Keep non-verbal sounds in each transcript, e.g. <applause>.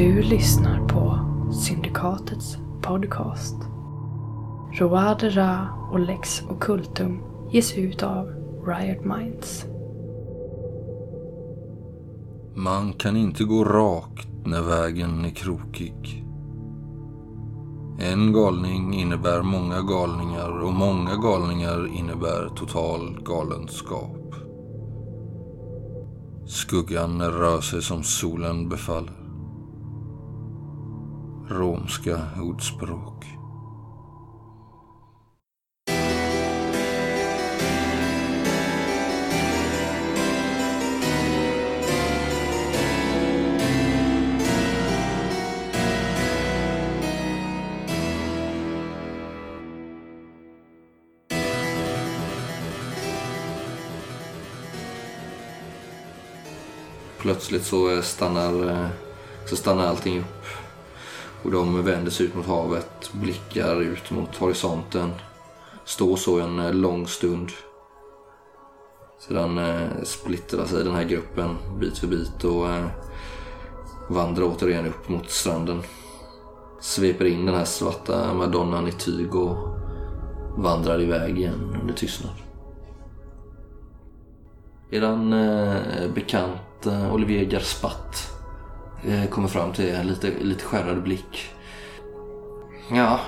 Du lyssnar på Syndikatets podcast. Roade Ra och Lex Occultum ges ut av Riot Minds. Man kan inte gå rakt när vägen är krokig. En galning innebär många galningar och många galningar innebär total galenskap. Skuggan rör sig som solen befaller. Romska ordspråk. Plötsligt så stannar, eh, så stannar allting upp. Och de vänder sig ut mot havet, blickar ut mot horisonten. Står så en eh, lång stund. Sedan eh, splittrar sig den här gruppen bit för bit och eh, vandrar återigen upp mot stranden. Sveper in den här svarta madonnan i tyg och vandrar iväg igen under tystnad. Eran eh, bekant eh, Olivier Garspatt kommer fram till er, lite, lite skärrad blick. Ja,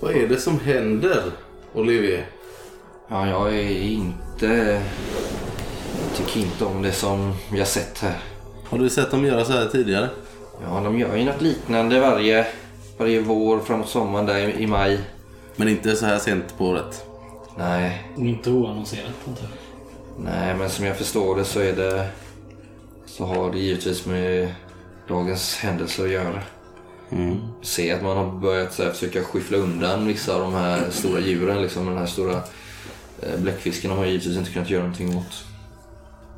Vad är det som händer, Olivier? ja, jag är inte... Tycker inte om det som jag sett här. Har du sett dem göra så här tidigare? Ja, de gör ju något liknande varje, varje vår framåt sommaren där i, i maj. Men inte så här sent på året. Nej, Inte oannonserat antar jag. nej, men som jag förstår det så är det... Så har det givetvis med dagens händelser att göra. Se att man har börjat så här, försöka skyffla undan vissa av de här stora djuren. Liksom, den här stora eh, bläckfisken har man givetvis inte kunnat göra någonting åt.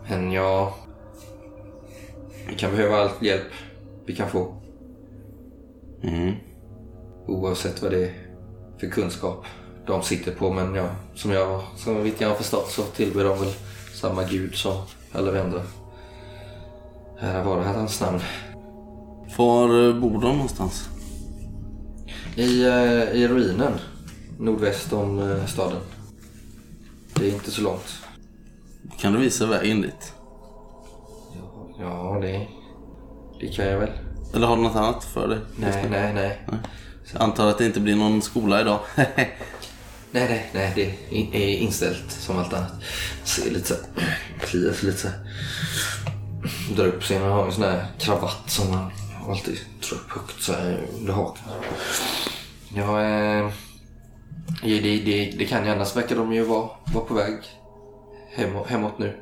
Men ja... Vi kan behöva all hjälp vi kan få. Mm. Oavsett vad det är för kunskap de sitter på. Men ja, som jag, som jag har förstått så tillber de väl samma gud som alla andra. Här var hans namn. Var bor de någonstans? I, eh, I ruinen nordväst om eh, staden. Det är inte så långt. Kan du visa vägen dit? Ja, det, det kan jag väl. Eller har du något annat för dig? Nej, nej, nej. Jag antar att det inte blir någon skola idag. <laughs> Nej, nej, nej. Det är in- är inställt som allt annat. Ser lite så kliar sig lite så. Drar upp sig. Man har en sån här kravatt som man alltid drar upp högt så här under hakan. Ja, eh, det, det, det, kan ju annars verkar de ju vara, vara på väg hemåt, hemåt nu.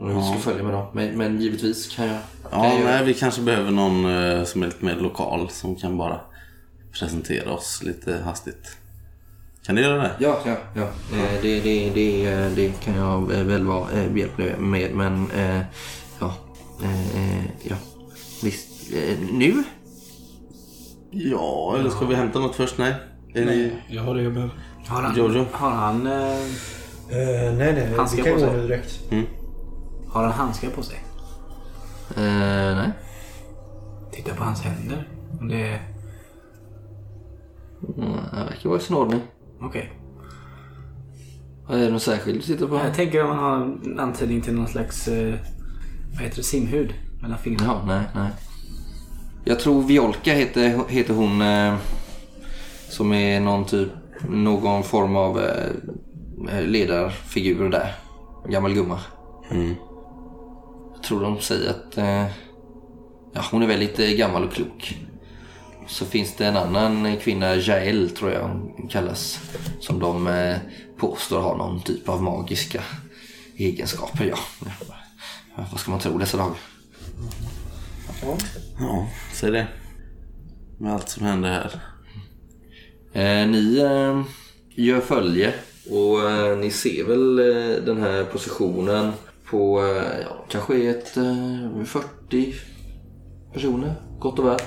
Om vi ska följa med dem. Men, men givetvis kan jag... kan Ja, jag nej, vi kanske behöver någon eh, som är lite mer lokal som kan bara presentera oss lite hastigt. Kan du göra det? Ja, ja, ja. Eh, Det, det, det, eh, det kan jag väl vara eh, behjälplig med. Men eh, eh, eh, ja. Visst. Eh, Nu? Ja, eller ska vi hämta något först? Nej. Är ni... Jag har det jag behöver. Har han, Jojo? Har han, eh, Eh, nej, nej, vi Handskar kan på gå sig. nu direkt. har han handskar på sig? Eh, nej. Titta på hans händer. Om Det är... Mm, Det verkar vara i sin ordning. Okej. Är det något särskilt du tittar på? Jag tänker om man har en antydning till någon slags eh, vad heter det, simhud mellan fingrarna. Jaha, nej, nej. Jag tror Violka heter, heter hon eh, som är någon typ, någon form av eh, ledarfigur där. Gammal gumma. Jag tror de säger att eh, ja, hon är väldigt eh, gammal och klok. Så finns det en annan kvinna, Jael tror jag hon kallas. Som de eh, påstår har någon typ av magiska egenskaper. Ja. Ja, Vad ska man tro dessa dagar? Ja, säg det. Med allt som händer här. Eh, ni eh, gör följe och eh, ni ser väl eh, den här positionen på eh, ja, kanske ett eh, 40 personer, gott och väl.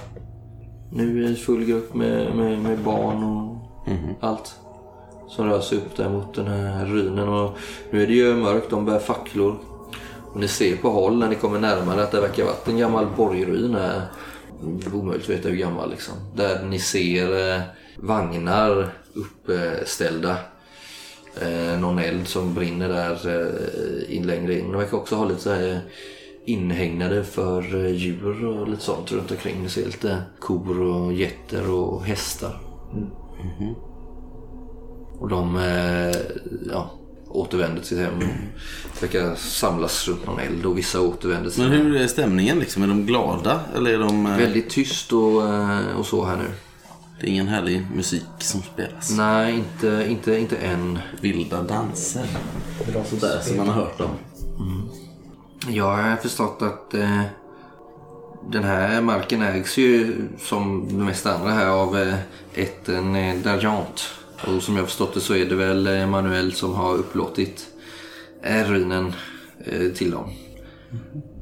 Nu i full grupp med, med, med barn och allt. Som rör sig upp där mot den här ruinen. Och nu är det ju mörkt, de bär facklor. Och ni ser på håll när ni kommer närmare att det verkar varit en gammal borgruin här. Omöjligt att veta hur gammal liksom. Där ni ser eh, vagnar uppställda. Eh, någon eld som brinner där eh, in längre in. De verkar också ha lite så här inhägnade för eh, djur och lite sånt runt omkring. Ni ser lite kor och getter och hästar. Och de eh, ja, återvänder till hem. Verkar samlas runt någon eld och vissa återvänder till Men hur är stämningen liksom? Är de glada? Eller är de... eh, Väldigt tyst och, eh, och så här nu. Det är ingen härlig musik som spelas? Nej, inte, inte, inte än. Vilda danser. Sådär som man har hört om. Jag har förstått att eh, den här marken ägs ju som de mesta andra här av eh, ett en eh, Dargent. Och som jag förstått det så är det väl eh, Manuel som har upplåtit eh, ruinen eh, till dem.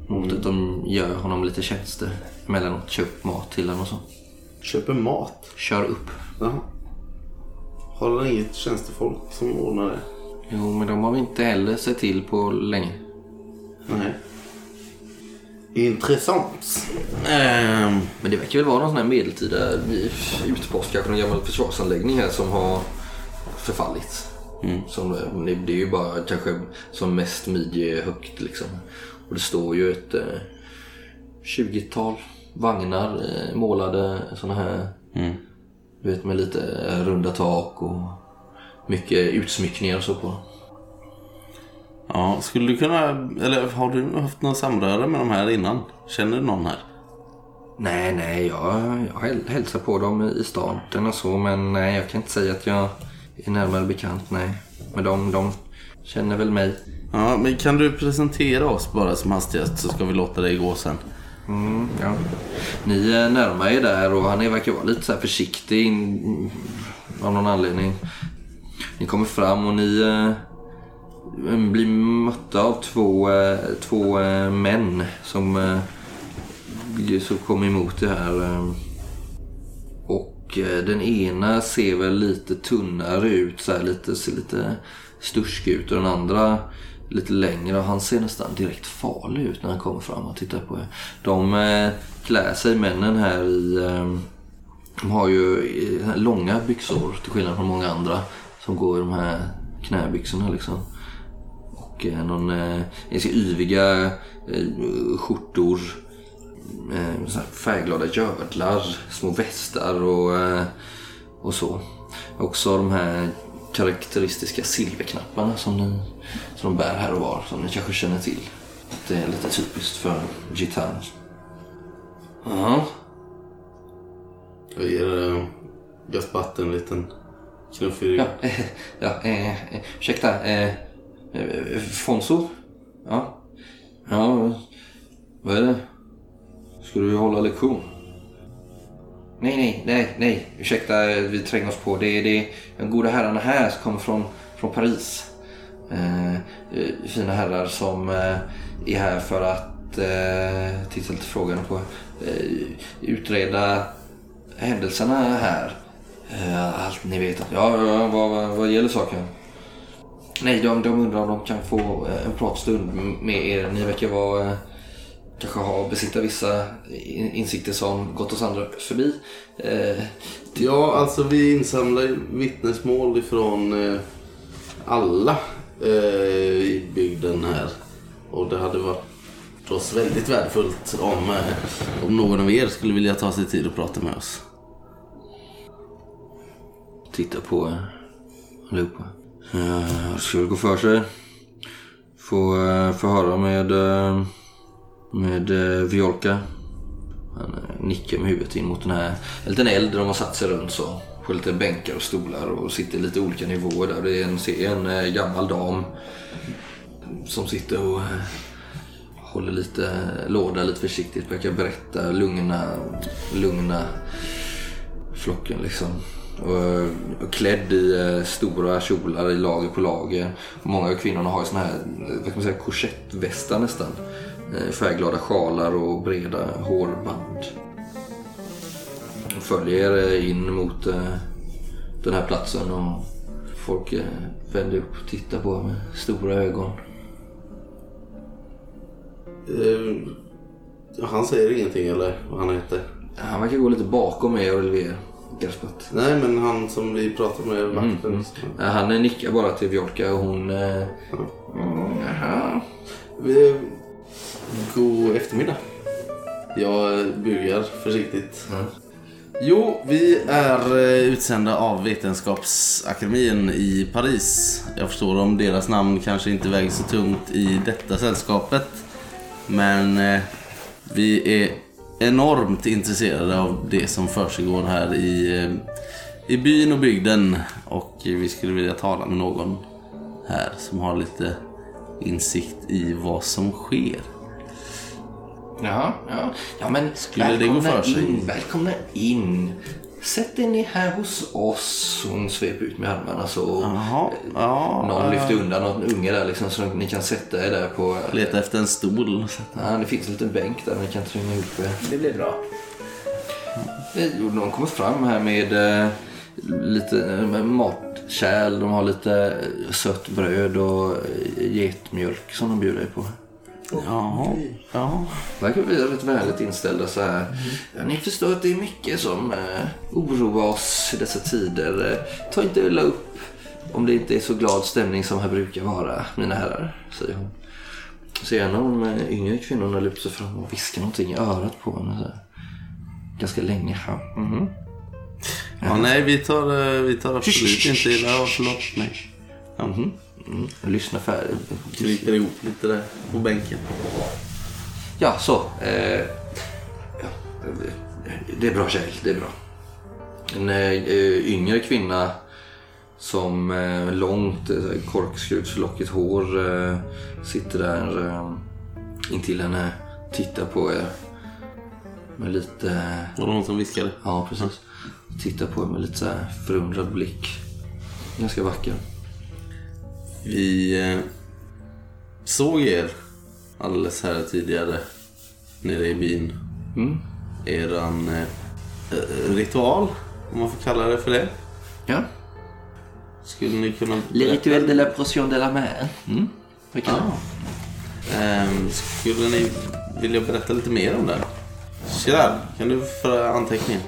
Mot att de gör honom lite tjänster. Emellanåt köp mat till honom och så. Köper mat? Kör upp. Jaha. Har du inget tjänstefolk som ordnar det? Jo, men de har vi inte heller sett till på länge. Nej. Intressant. Ehm, Men det verkar väl vara någon sån här medeltida utpost, kanske någon gammal försvarsanläggning här som har förfallit. Som, det det är ju bara kanske som mest midjehögt liksom. Och det står ju ett eh, 20-tal vagnar eh, målade såna här. Du vet med lite eh, runda tak och mycket utsmyckningar och så på. Ja, skulle du kunna... Eller har du haft någon samröre med de här innan? Känner du någon här? Nej, nej, jag, jag häl- hälsar på dem i staden och så, men nej, jag kan inte säga att jag är närmare bekant, nej. Men de, de känner väl mig. Ja, men kan du presentera oss bara som hastigast så ska vi låta dig gå sen. Mm, ja. Ni närmar er där och han är- verkar vara lite så här försiktig in, av någon anledning. Ni kommer fram och ni eh, Eh, blir mötta av två, eh, två eh, män som, som kommer emot det här. Och den ena ser väl lite tunnare ut, så här, lite, ser lite stursk ut och den andra lite längre och han ser nästan direkt farlig ut när han kommer fram och tittar på er. De klär sig, männen här, i... De har ju långa byxor till skillnad från många andra som går i de här knäbyxorna liksom. Och eh, någon eh, ganska yviga eh, skjortor. Eh, färgglada gördlar, små västar och, eh, och så. Också de här karaktäristiska silverknapparna som, ni, som de bär här och var, som ni kanske känner till. Det är lite typiskt för gitaner. Ja, Jag ger äh, Gaspatt en liten knuff i ryggen. ja, eh, <laughs> ja eh, eh, ursäkta. Eh, eh, Eh, Fonso? Ja. Ja, vad är det? Ska du hålla lektion? Nej, nej, nej, nej. Ursäkta, vi tränger oss på. Det är, de goda herrarna här som kommer från, från Paris. Eh, eh, fina herrar som eh, är här för att, eh, titta lite frågan på, eh, utreda händelserna här. Eh, allt ni vet. Ja, ja vad, vad gäller saken? Nej, de, de undrar om de kan få eh, en pratstund med er. Ni verkar vara, eh, kanske ha, besitta vissa in- insikter som gått oss andra förbi. Eh, Ja, alltså vi insamlar vittnesmål ifrån eh, alla eh, i bygden här. Och det hade varit oss väldigt värdefullt om, eh, om någon av er skulle vilja ta sig tid att prata med oss. titta på allihopa. Eh, ska väl gå för sig. Få, eh, förhöra med, eh, med eh, Violka. Han nickar med huvudet in mot den här en liten eld där de har satt sig runt så. På lite bänkar och stolar och sitter i lite olika nivåer där. Det är en, en gammal dam som sitter och håller lite låda lite försiktigt. Verkar berätta, lugna, lugna flocken liksom. Klädd i eh, stora kjolar i lager på lager. Många av kvinnorna har ju såna här eh, vad kan man säga, korsettvästar nästan. Eh, Färgglada sjalar och breda hårband. Följer in mot den här platsen och folk vänder upp och tittar på med stora ögon. Eh, han säger ingenting eller vad han heter? Han verkar gå lite bakom er och Olivier. Gaspet. Nej, men han som vi pratade med, vakten. Ja, Han eh, nickar bara till Bjorka och hon... eh, Mm, jaha. God eftermiddag. Jag bugar försiktigt. Jo, vi är eh, utsända av Vetenskapsakademin i Paris. Jag förstår om deras namn kanske inte väger så tungt i detta sällskapet. Men eh, vi är enormt intresserade av det som försiggår här i, eh, i byn och bygden. Och vi skulle vilja tala med någon här som har lite insikt i vad som sker. Ja, ja. ja men Skulle det gå för sig? In, välkomna in. Sätt er ner här hos oss. Hon sveper ut med armarna så ja. någon lyfter undan någon unge där liksom så ni kan sätta er där på... Leta efter en stol. Ja, det finns en liten bänk där ni kan tränga ihop er. Det blir bra. De kommer fram här med eh, lite eh, matkärl. De har lite eh, sött bröd och getmjölk som de bjuder er på. Jaha, ja. verkar vi rätt vänligt inställda så här. Ja, ni förstår att det är mycket som eh, oroar oss i dessa tider. Eh, ta inte illa upp om det inte är så glad stämning som här brukar vara, mina herrar, säger hon. Så en av de yngre kvinnorna lutar sig fram och viskar någonting i örat på henne. Så här. Ganska länge. Ja. mhm. ja nej, vi tar, eh, vi tar absolut inte illa. Ja, förlåt. Nej. Mhm. Mm. Jag lyssnar färdigt. Kryper ihop lite där på bänken. Ja, så. Eh, ja, det är bra tjej, det är bra. En eh, yngre kvinna som eh, långt eh, korkskrutslockigt hår eh, sitter där eh, intill henne, tittar på er med lite... Var det någon som viskade? Ja, precis. Tittar på er med lite så här förundrad blick. Ganska vacker. Vi eh, såg er alldeles här tidigare nere i byn. Mm. Eran eh, eh, ritual, om man får kalla det för det. Ja. Skulle ni kunna Le berätta- rituel de la pression de la mer. Mm. Kan Ja. Ehm, skulle ni vilja berätta lite mer om det? Gerard, kan du föra anteckningar?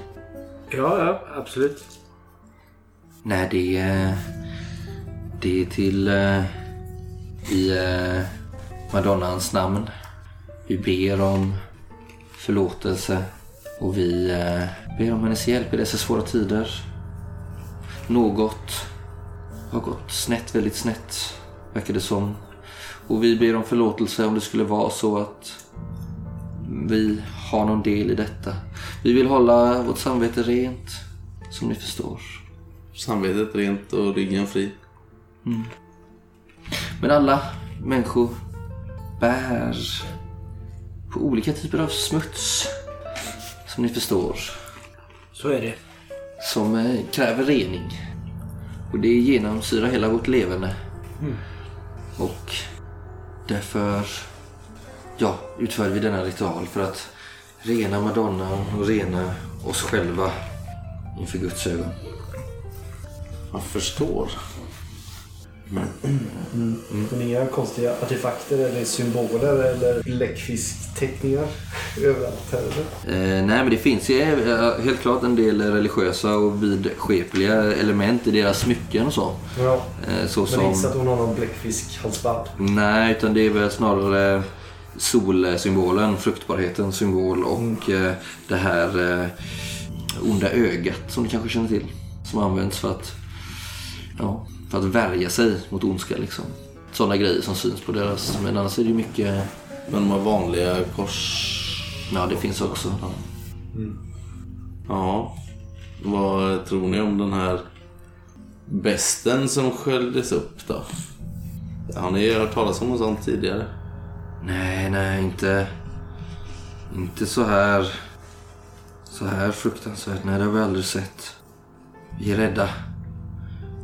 Ja, ja, absolut. Nej, det är, det är till eh, i eh, Madonnans namn. Vi ber om förlåtelse och vi eh, ber om hennes hjälp i dessa svåra tider. Något har gått snett, väldigt snett, verkar det som. Och vi ber om förlåtelse om det skulle vara så att vi har någon del i detta. Vi vill hålla vårt samvete rent, som ni förstår. Samvetet rent och ryggen fri. Men alla människor bär på olika typer av smuts. Som ni förstår. Så är det. Som eh, kräver rening. Och det genomsyrar hela vårt levande. Och därför ja, utför vi denna ritual för att rena Madonnan och rena oss själva inför Guds ögon. Jag förstår. Men inga konstiga artefakter eller symboler eller bläckfiskteckningar <laughs> överallt här eller? Eh, nej, men det finns ju eh, helt klart en del religiösa och vidskepliga element i deras smycken och så. Ja. Eh, så Men som... inte så att hon har någon bläckfiskhalsband. Nej, utan det är väl snarare solsymbolen, fruktbarhetens symbol och eh, det här eh, onda ögat som du kanske känner till. Som används för att, ja, för att värja sig mot ondska liksom. Sådana grejer som syns på deras. Men annars är det ju mycket, Men de har vanliga kors... ja det finns också. Ja. Ja. Vad tror ni om den här besten som sköljdes upp då? Har ni hört talas om sånt tidigare? Nej, nej, inte, inte så här, så här fruktansvärt. Nej, det har vi aldrig sett. Vi är rädda.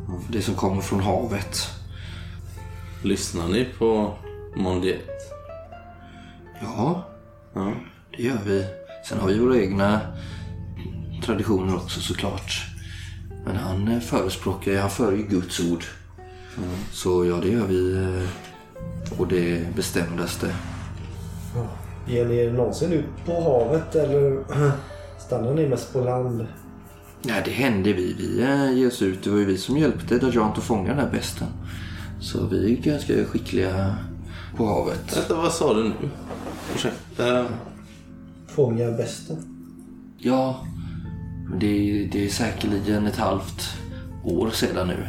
För Det som kommer från havet. Lyssnar ni på Mondiet? Ja, Ja. det gör vi. Sen har vi våra egna traditioner också såklart. Men han eh, förespråkar, han för ju Guds ord. Så ja, det gör vi eh, på det bestämdaste. Ger ni er någonsin ut på havet eller <clears throat> stannar ni mest på land? Nej, det hände vi. Vi eh, ger oss ut. Det var ju vi som hjälpte Dajant att fånga den här besten. Så vi är ganska skickliga på havet. Vänta, vad sa du nu? Ursäkta. Fånga besten? Ja, men det är, det är säkerligen ett halvt år sedan nu.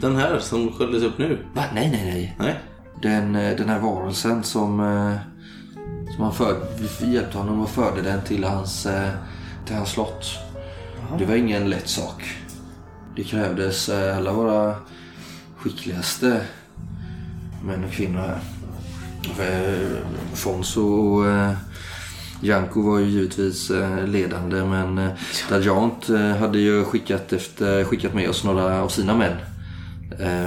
Den här som sköljdes upp nu? Va? Nej, nej, nej. Nej. Den, eh, den här varelsen som, eh, som han förde, vi hjälpte honom och förde den till hans, till hans slott. Det var ingen lätt sak. Det krävdes eh, alla våra skickligaste män och kvinnor här. Eh, Fonso och eh, Janko var ju givetvis ledande men Dajant hade ju skickat, efter, skickat med oss några av sina män.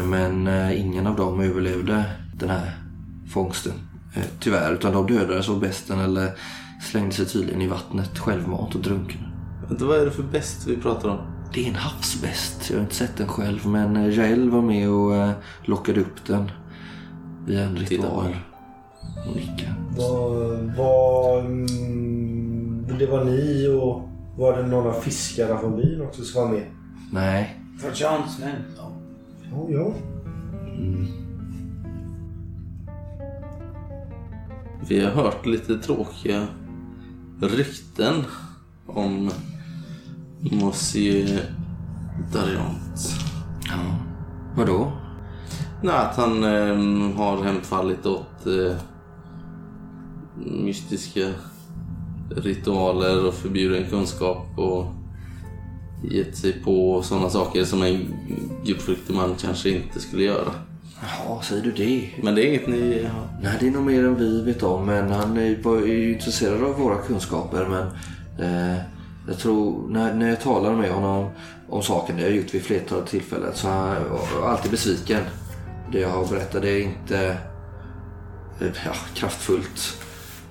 Men ingen av dem överlevde den här fångsten. Tyvärr, utan de dödades av besten eller slängde sig tydligen i vattnet självmant och drunknade. Vänta, vad är det för bäst vi pratar om? Det är en havsbäst. Jag har inte sett den själv men eh, Jael var med och eh, lockade upp den via en ritual. Och nickade. Vad... mm, det var ni och var det några fiskare från byn också som var med? Nej, För Johns män. Ja. Ja, ja. Vi har hört lite tråkiga rykten om Monsieur Dariant. ja. Vadå? Nej, att han eh, har hemfallit åt eh, mystiska ritualer och förbjuden kunskap och gett sig på sådana saker som en gudfruktig man kanske inte skulle göra. Jaha, säger du det? Men det är inget ni har... Nej, det är nog mer än vi vet om. Men han är ju intresserad av våra kunskaper. Men eh, jag tror, när, när jag talar med honom om saken, det har jag gjort vid flertal tillfällen, så han alltid besviken. Det jag har berättat är inte eh, ja, kraftfullt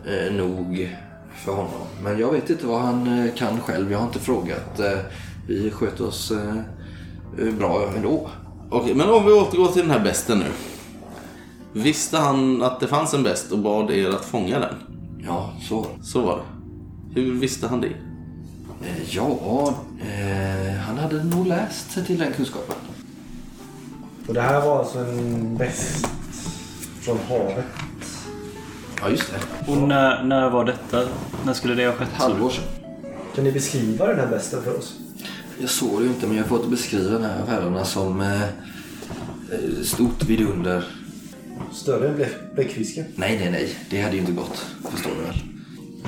eh, nog för honom. Men jag vet inte vad han eh, kan själv. Jag har inte frågat. Eh, vi sköter oss bra ändå. Okej, men om vi återgår till den här besten nu. Visste han att det fanns en best och bad er att fånga den? Ja, så. Så var det. Hur visste han det? Eh, Ja, eh, han hade nog läst sig till den kunskapen. Och det här var alltså en bäst från havet. Ja, just det. Och när, när var detta? När skulle det ha skett? Ett halvår sedan. Kan ni beskriva den här besten för oss? Jag såg det ju inte, men jag har fått beskriva den här av herrarna som eh, eh, stort vidunder. Större än bläck- bläckfisken? Nej, nej, nej. Det hade ju inte gått. Förstår du väl?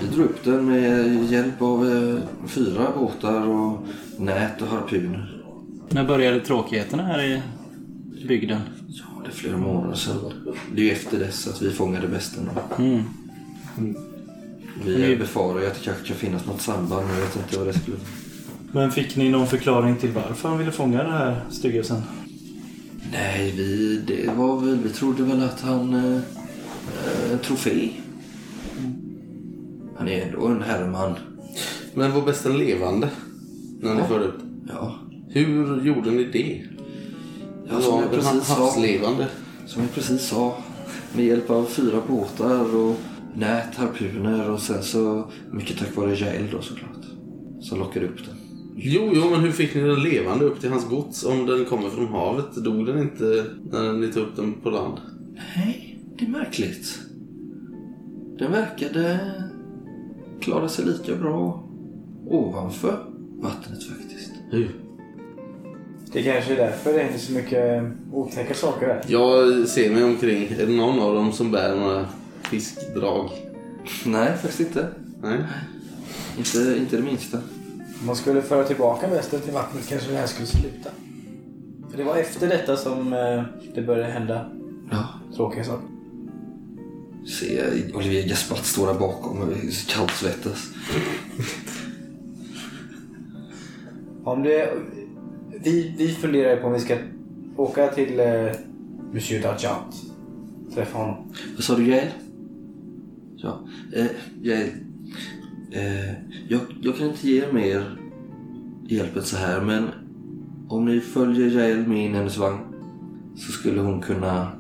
Vi drog upp den med hjälp av eh, fyra båtar och nät och harpuner. När började tråkigheterna här i bygden? Ja, det är flera månader sedan. Det är ju efter dess att vi fångade besten. Mm. Vi befarar ju att det kanske kan finnas något samband, men jag vet inte vad det skulle Men fick ni någon förklaring till varför han ville fånga den här styggelsen? Nej, vi, det var väl, vi trodde väl att han... Eh, eh, trofé. Han är ändå en herreman. Men var besten levande? När ni förde ut Ja, Hur gjorde ni det? ja som, jag precis sa, havslevande? som jag precis sa. Med hjälp av fyra båtar och nät, harpuner och sen så mycket tack vare Jael då såklart. Som lockade upp den. Jo, jo, men hur fick ni den levande upp till hans gods om den kommer från havet? Dog den inte när ni tog upp den på land? Nej, det är märkligt. Den verkade klara sig lika bra ovanför vattnet faktiskt. Hur? Det kanske är därför det händer så mycket otäcka saker här. Jag ser mig omkring. Är det någon av dem som bär några fiskdrag? Nej, faktiskt inte. Nej? Inte, inte det minsta. Om man skulle föra tillbaka västen till vattnet kanske det här skulle sluta. För det var efter detta som eh, det började hända Ja, tråkiga saker. Ser Olivier Gaspard stå där bakom och kallsvettas. Om det, vi, vi funderar på om vi ska åka till eh, Monsieur Dajant. Träffa honom. Vad sa du, Jael? Ja, eh, Jael. Eh, jag, jag kan inte ge er mer hjälp än så här, men om ni följer Jael med in i hennes vagn så skulle hon kunna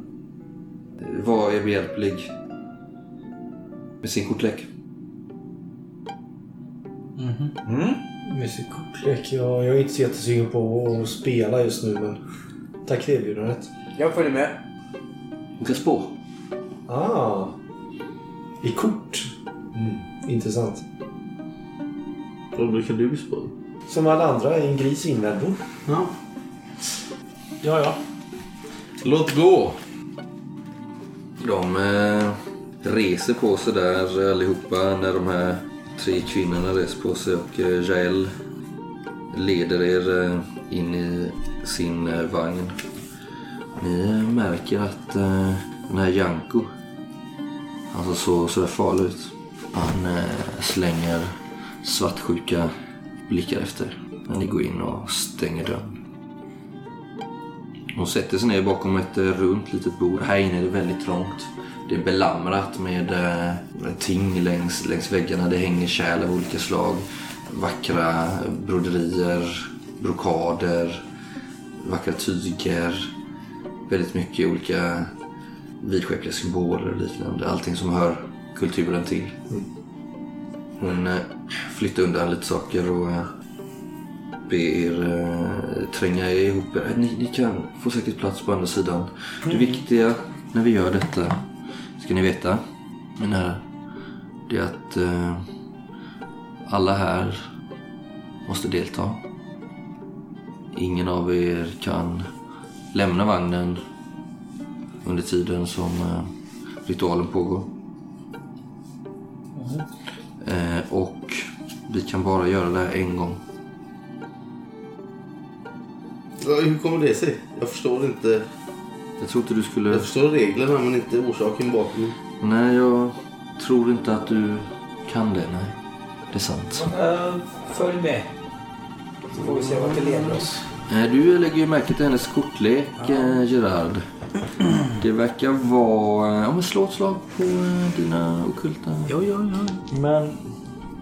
eh, vara er behjälplig. Med sin kortlek. Med sitt kortlek. Jag, jag är inte så jättesugen på att spela just nu men tack för erbjudandet. Jag följer med. Hon kan spå. Ah. I kort. Mm. Intressant. Vad brukar du spå? Som alla andra är en gris invändor. Ja. Ja, ja. Låt gå! De eh, reser på sig där allihopa när de här tre kvinnorna reser på sig och eh, Jael leder er eh, in i sin eh, vagn. Ni märker att den här Janko, han som såg sådär farlig ut, han slänger svartsjuka blickar efter när ni går in och stänger dörren. Hon sätter sig ner bakom ett runt litet bord. Här inne är det väldigt trångt. Det är belamrat med eh, ting längs, längs väggarna. Det hänger kärl av olika slag. Vackra broderier, brokader, vackra tyger. Väldigt mycket olika vidskepliga symboler och liknande. Allting som hör kulturen till. Hon eh, flyttar undan lite saker och eh, ber er eh, tränga ihop er. Ni, ni kan få säkert plats på andra sidan. Det viktiga när vi gör detta, ska ni veta, mina herrar, det är att eh, alla här måste delta. Ingen av er kan lämna vagnen under tiden som eh, ritualen pågår. Eh, och vi kan bara göra det här en gång. Hur kommer det sig? Jag förstår inte. Jag tror inte du skulle... Jag förstår reglerna men inte orsaken bakom. Nej, jag tror inte att du kan det. Nej, det är sant. Uh, följ med. Så får vi se vart det leder oss. Du lägger ju märke till hennes kortlek, eh, Gerard. Det verkar vara... Ja, men slå ett slag på eh, dina okulta... Jo, jo, jo. Men,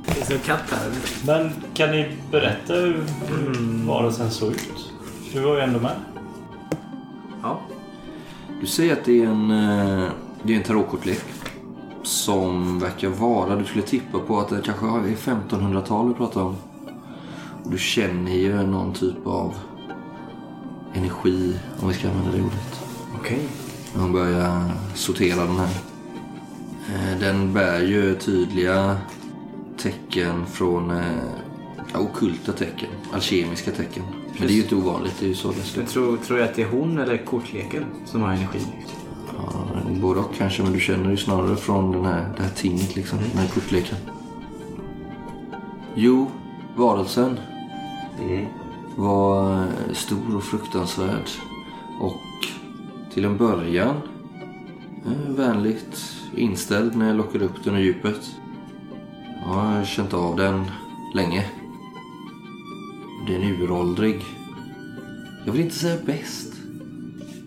Det finns en katt här. men kan ni berätta hur, hur varelsen såg ut? Du var ju ändå med. Ja. Du säger att det är en, eh, det är en tarotkortlek. Som verkar vara... Du skulle tippa på att det kanske är 1500-tal vi pratar om. Och du känner ju någon typ av energi, om vi ska använda det ordet. Okej. När hon börjar sortera den här. Eh, Den bär ju tydliga tecken från eh, ja, okulta tecken, alkemiska tecken. Men det är ju inte ovanligt, det är ju så det Men tror, tror jag att det är hon eller kortleken som har energi? ja, Både och kanske, men du känner ju snarare från den här, det här tinget liksom, den här kortleken. Jo, varelsen var eh, stor och fruktansvärd. Och till en början eh, vänligt inställd när jag lockade upp den ur djupet. Jag har känt av den länge. Den är uråldrig. Jag vill inte säga bäst.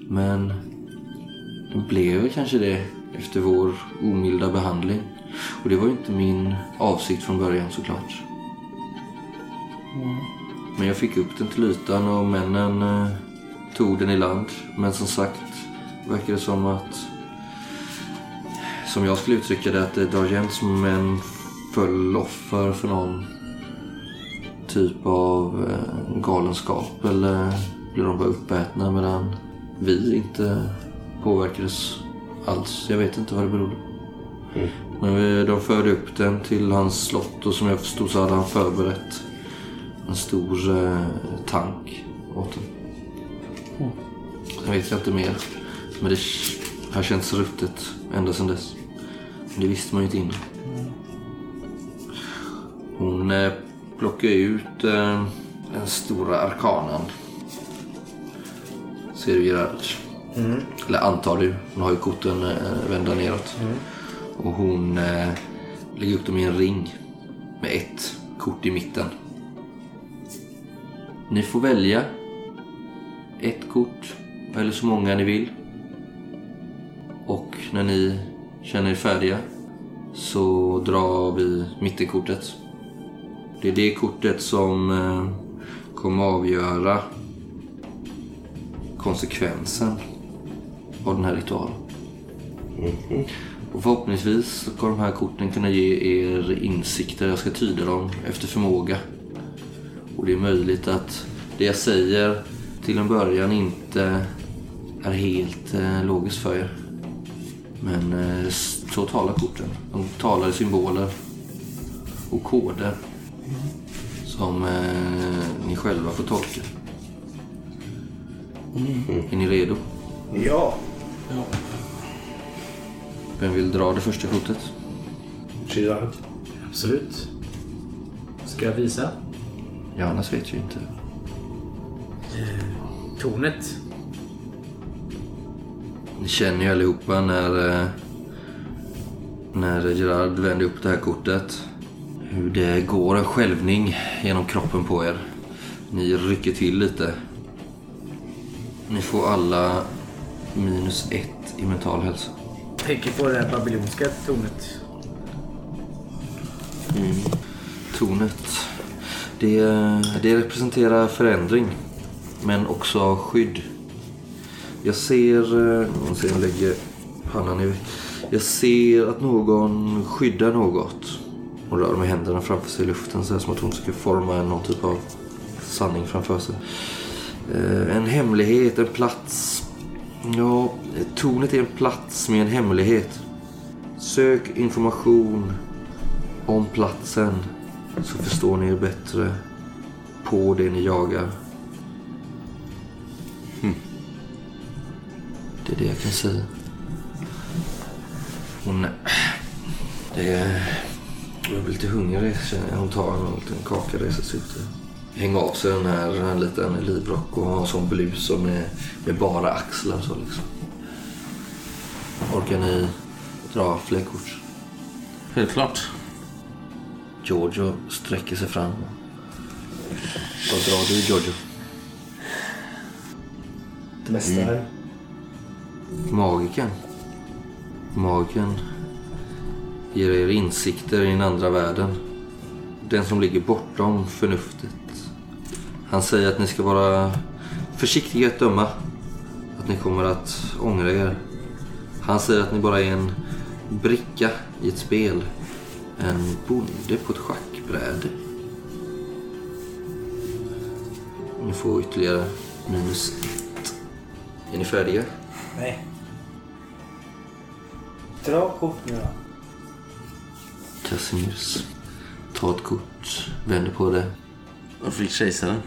Men den blev kanske det efter vår omilda behandling. Och det var ju inte min avsikt från början såklart. Men jag fick upp den till ytan och männen eh, tog den i land. Men som sagt verkar det som att som jag skulle uttrycka det, att jämnt som män föll offer för någon typ av eh, galenskap eller blev de bara uppätna medan vi inte påverkades alls. Jag vet inte vad det berodde Men vi, de förde upp den till hans slott och som jag förstod så hade han förberett en stor eh, tank åt den. Sen vet jag inte mer. Men det har känts ruttet ända sedan dess. Men det visste man ju inte innan. Hon eh, plockar ut eh, den stora arkanan. Ser du Gerard? Eller antar du. Hon har ju korten eh, vända neråt. Och hon eh, lägger upp dem i en ring. Med ett kort i mitten. Ni får välja ett kort eller så många ni vill. Och när ni känner er färdiga så drar vi mittenkortet. Det är det kortet som eh, kommer avgöra konsekvensen av den här ritualen. Och förhoppningsvis kommer de här korten kunna ge er insikter. Jag ska tyda dem efter förmåga. Och det är möjligt att det jag säger till en början inte är helt eh, logiskt för er. Men eh, så talar korten. De talar i symboler och koder som eh, ni själva får tolka. Är ni redo? Ja. Vem vill dra det första kortet? Girard. Absolut. Ska jag visa? Johannes vet ju inte. Tornet. Ni känner ju allihopa när, eh, när Gerard vänder upp det här kortet. Hur det går en skälvning genom kroppen på er. Ni rycker till lite. Ni får alla minus ett i mental hälsa. Tänker på det här babyloniska tornet. Tornet. Det, det representerar förändring. Men också skydd. Jag ser... eh, Jag ser jag lägger pannan i... Jag ser att någon skyddar något. Och rör med händerna framför sig i luften. Så här som att hon ska forma någon typ av sanning framför sig. Eh, En hemlighet, en plats. Ja, tornet är en plats med en hemlighet. Sök information om platsen så förstår ni er bättre på det ni jagar. Hm. Det är det jag kan säga. Hon... Det är... Jag blir lite hungrig känner jag. Hon tar en liten kaka och reser sig upp. Hänger av sig den här, den här liten livrock och har en sån blus som är med bara axlar så liksom. Orkar ni dra fler kort? Självklart. Giorgio sträcker sig fram. Vad drar du Giorgio? Det mesta här. Magiken. Magiken ger er insikter i den andra världen. Den som ligger bortom förnuftet. Han säger att ni ska vara försiktiga att döma. Att ni kommer att ångra er. Han säger att ni bara är en bricka i ett spel. En bonde på ett schackbräde. Ni får ytterligare minus ett. Är ni färdiga? Nej. Dra kort nu då. Casimirs. Ta ett kort. Vänder på det. Vad fick kejsaren?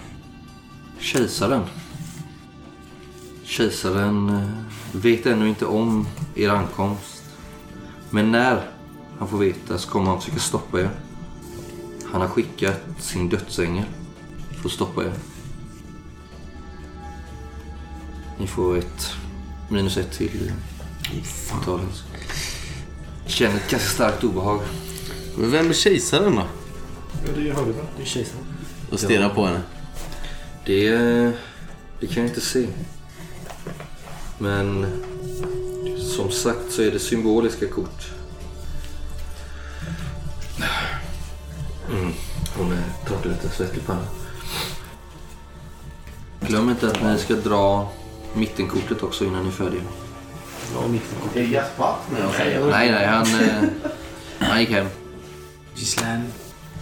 Kejsaren. Kejsaren eh, vet ännu inte om er ankomst. Men när han får veta så kommer han försöka stoppa er. Han har skickat sin dödsängel för att stoppa er. Ni får ett minus ett till talet. Känner ett ganska starkt obehag. Men vem är kejsaren då? Ja, det hörde du Det är kejsaren. Och stirrar på henne. Det, det kan jag inte se. Men som sagt så är det symboliska kort. Mm, hon är torkar lite svett i pannan. Glöm inte att ni ska dra mittenkortet också innan ni är färdiga. Ja, mitt Är Jaspat med? Nej, nej, han, eh, han gick hem. Gislaine.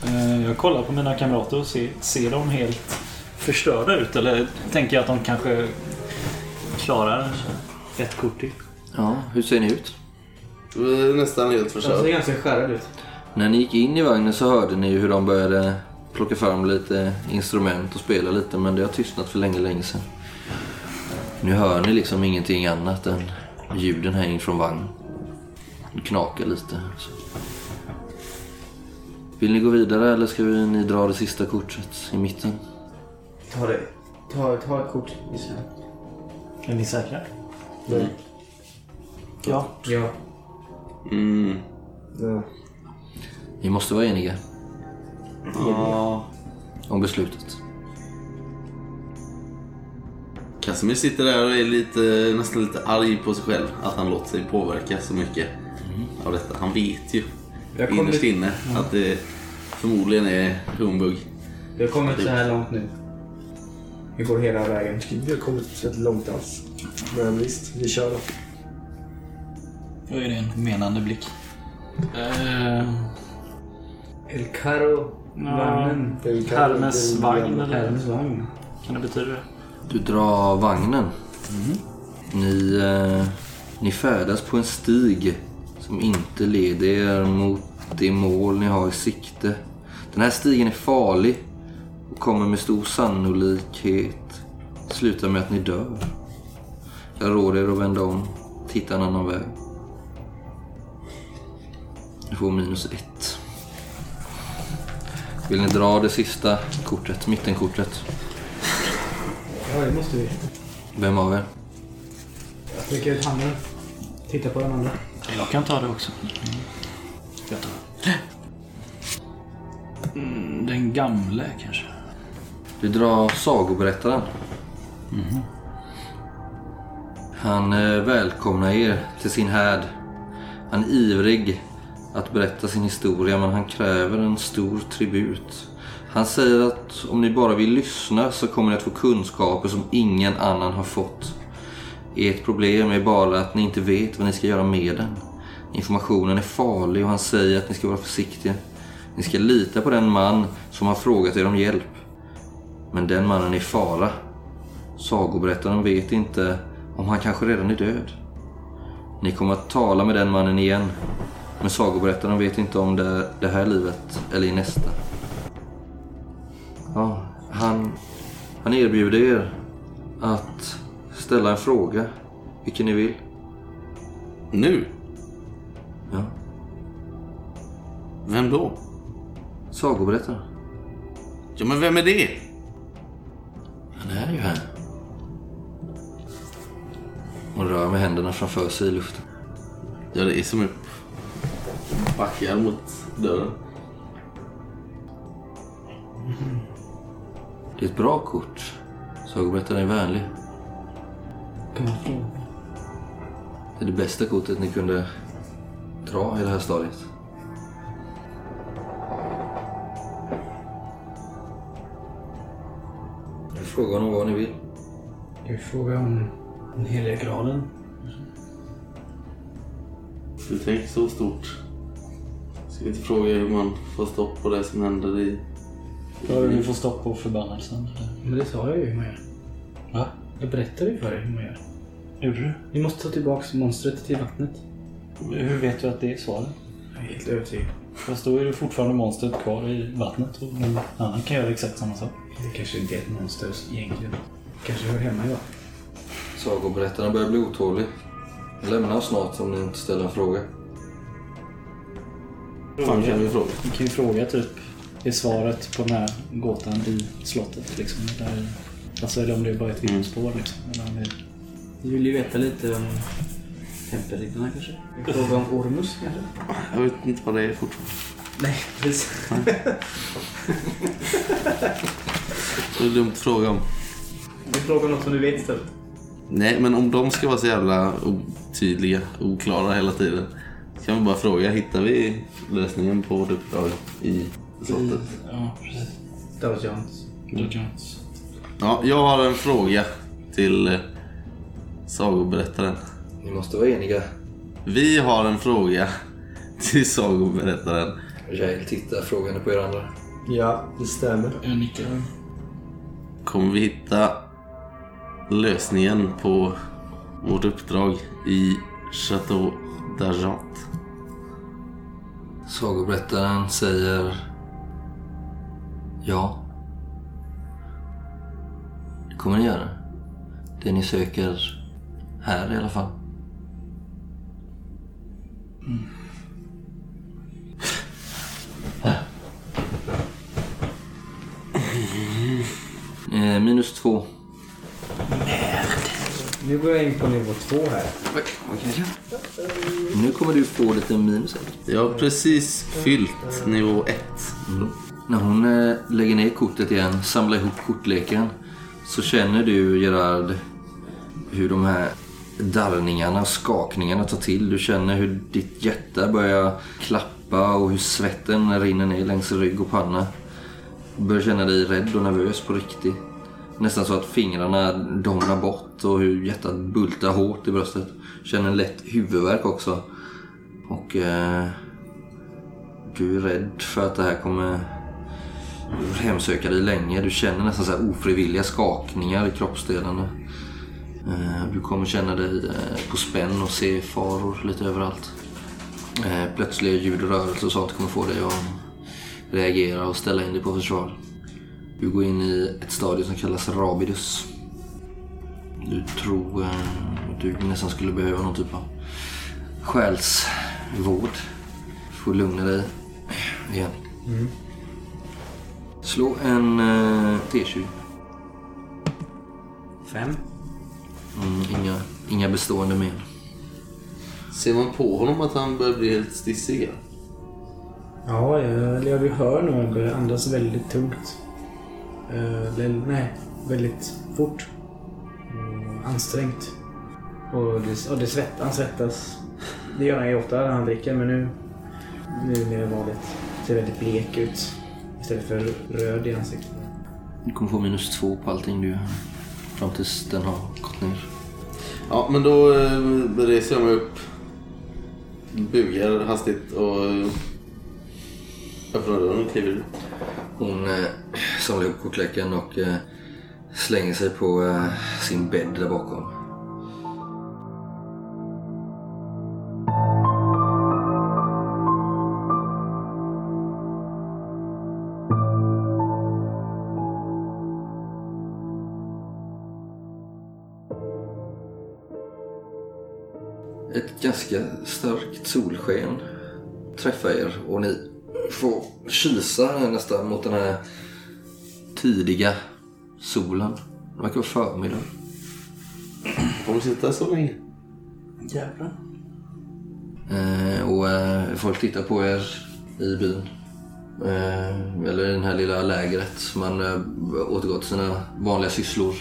Eh, Jag kollar på mina kamrater och ser, ser de helt förstörda ut? Eller tänker jag att de kanske klarar ett kort till? Ja, hur ser ni ut? Du är nästan helt De ser ganska skärrade ut. När ni gick in i vagnen så hörde ni hur de började plocka fram lite instrument och spela lite men det har tystnat för länge, länge sedan. Nu hör ni liksom ingenting annat än ljuden här in från vagnen. Det knakar lite. Så. Vill ni gå vidare eller ska vi, ni dra det sista kortet i mitten? Ta det. Ta, ta ett kort. Är ni säkra? Ja. Ja. Mm. Ja. Ni måste vara eniga Ja. om beslutet. Casimir sitter där och är lite, nästan lite arg på sig själv. Att han låter sig påverka så mycket av detta. Han vet ju Vi har innerst inne att det förmodligen är humbug. vi har kommit så här långt nu. Vi går hela vägen. Vi har kommit rätt långt alls. Men visst, vi kör då. Då är det en menande blick. Eh, El Carro. Vagnen. Hermes vagn eller Hermes vagn. kan det betyda det? Du drar vagnen. Ni, eh, ni färdas på en stig som inte leder er mot det mål ni har i sikte. Den här stigen är farlig och kommer med stor sannolikhet sluta med att ni dör. Jag råder er att vända om, titta en annan väg. Ni får minus ett. Vill ni dra det sista kortet, mittenkortet? Ja, det måste vi. Vem av er? Jag sträcker ut handen. Titta på den andra. Jag kan ta det också. Jag tar. Mm, den gamle kanske. Du drar sagoberättaren. Han eh, välkomnar er till sin härd. Han är ivrig att berätta sin historia men han kräver en stor tribut. Han säger att om ni bara vill lyssna så kommer ni att få kunskaper som ingen annan har fått. Ert problem är bara att ni inte vet vad ni ska göra med den. Informationen är farlig och han säger att ni ska vara försiktiga. Ni ska lita på den man som har frågat er om hjälp. Men den mannen är i fara. Sagoberättaren vet inte om han kanske redan är död. Ni kommer att tala med den mannen igen. Men sagoberättaren vet inte om det är det här livet eller i nästa. Ja, han, han erbjuder er att ställa en fråga. Vilken ni vill. Nu? Ja. Vem då? Sagoberättaren. Ja, men vem är det? Han är ju här. Och rör med händerna framför sig i luften. Jag reser mig upp. Backar mot dörren. Det är ett bra kort. Sagoberättaren är vänlig. Kan man fråga? Det är det bästa kortet ni kunde dra i det här stadiet. Jag frågar honom vad ni vill. Vi fråga om den heliga graalen? Du tänker så stort. Ska vi inte fråga hur man får stopp på det som händer i... Ja, vi får stopp på förbannelsen. Men det sa jag ju hur. Va? Jag berättade ju för dig hur man gör. Gjorde du? Vi måste ta tillbaka monstret till vattnet. Hur vet du att det är svaret? Jag är helt övertygad. Fast då är det fortfarande monstret kvar i vattnet och någon annan kan göra exakt samma sak. Det kanske inte är ett monster egentligen. kanske hör hemma i vattnet. Sagoberättaren börjar bli otålig. Lämna oss snart om ni inte ställer en fråga. fan kan vi fråga? Vi kan ju fråga typ, är svaret på den här gåtan i slottet liksom? Där, alltså eller om det är bara ett vittnesspår liksom. Eller om det är... Du vill ju veta lite om tempelriddarna kanske? Vi frågar om Ormus kanske? Jag vet inte vad det är fortfarande. Nej, precis. Det är dumt att fråga om. Vi frågar något som du vet istället. Nej, men om de ska vara så jävla otydliga, oklara hela tiden. Så kan vi bara fråga, hittar vi lösningen på vårt uppdrag i slottet? Ja, precis. Dodgons. Dodgons. Ja, jag har en fråga till eh, sagoberättaren. Ni måste vara eniga. Vi har en fråga <laughs> till sagoberättaren. Jail tittar frågande på er andra. Ja, det stämmer. Jag nickar. Kommer vi hitta lösningen på vårt uppdrag i Chateau d'Argent? Sagoberättaren säger ja. Det kommer ni göra. Det ni söker här i alla fall. Eh, minus två. Nu går jag in på nivå två här. Nu kommer du få lite minus. här. Jag har precis fyllt nivå 1. När hon eh, lägger ner kortet igen, samlar ihop kortleken, så känner du Gerard hur de här darrningarna och skakningarna tar till. Du känner hur ditt hjärta börjar klappa och hur svetten rinner ner längs rygg och panna. Du börjar känna dig rädd och nervös på riktigt. Nästan så att fingrarna domnar bort och hur hjärtat bultar hårt i bröstet. Känner en lätt huvudvärk också. Och eh, du är rädd för att det här kommer hemsöka dig länge. Du känner nästan så här ofrivilliga skakningar i kroppsdelarna. Eh, du kommer känna dig eh, på spänn och se faror lite överallt. Eh, plötsliga ljud och rörelser och sånt kommer få dig att reagera och ställa in dig på försvar. Du går in i ett stadium som kallas rabidus. Du tror att du nästan skulle behöva någon typ av själsvård. Du får lugna dig igen. Mm. Slå en eh, T20. Fem. Mm, inga, inga bestående men. Ser man på honom att han börjar bli helt stissig? Ja, jag, jag hör nog att börjar andas väldigt tungt. Eh, eller, nej, väldigt fort. Och ansträngt. Och det, och det svett, han svettas. Det gör han ju ofta när han dricker, men nu, nu är det mer vanligt. Ser väldigt blek ut. Istället för röd i ansiktet. Du kommer få minus två på allting du gör. Fram tills den har gått ner. Ja, men då eh, reser jag mig upp. Bugar hastigt och eh, öppnar dörren och kliver ut. Hon eh, samlar ihop kortleken och eh, slänger sig på eh, sin bädd där bakom. Ganska starkt solsken träffar er och ni får kisa här nästan mot den här tidiga solen. Det verkar vara förmiddag. Kommer du sitta så länge? Jävlar. Eh, och eh, folk tittar på er i byn. Eh, eller i det här lilla lägret. Man eh, återgår till sina vanliga sysslor.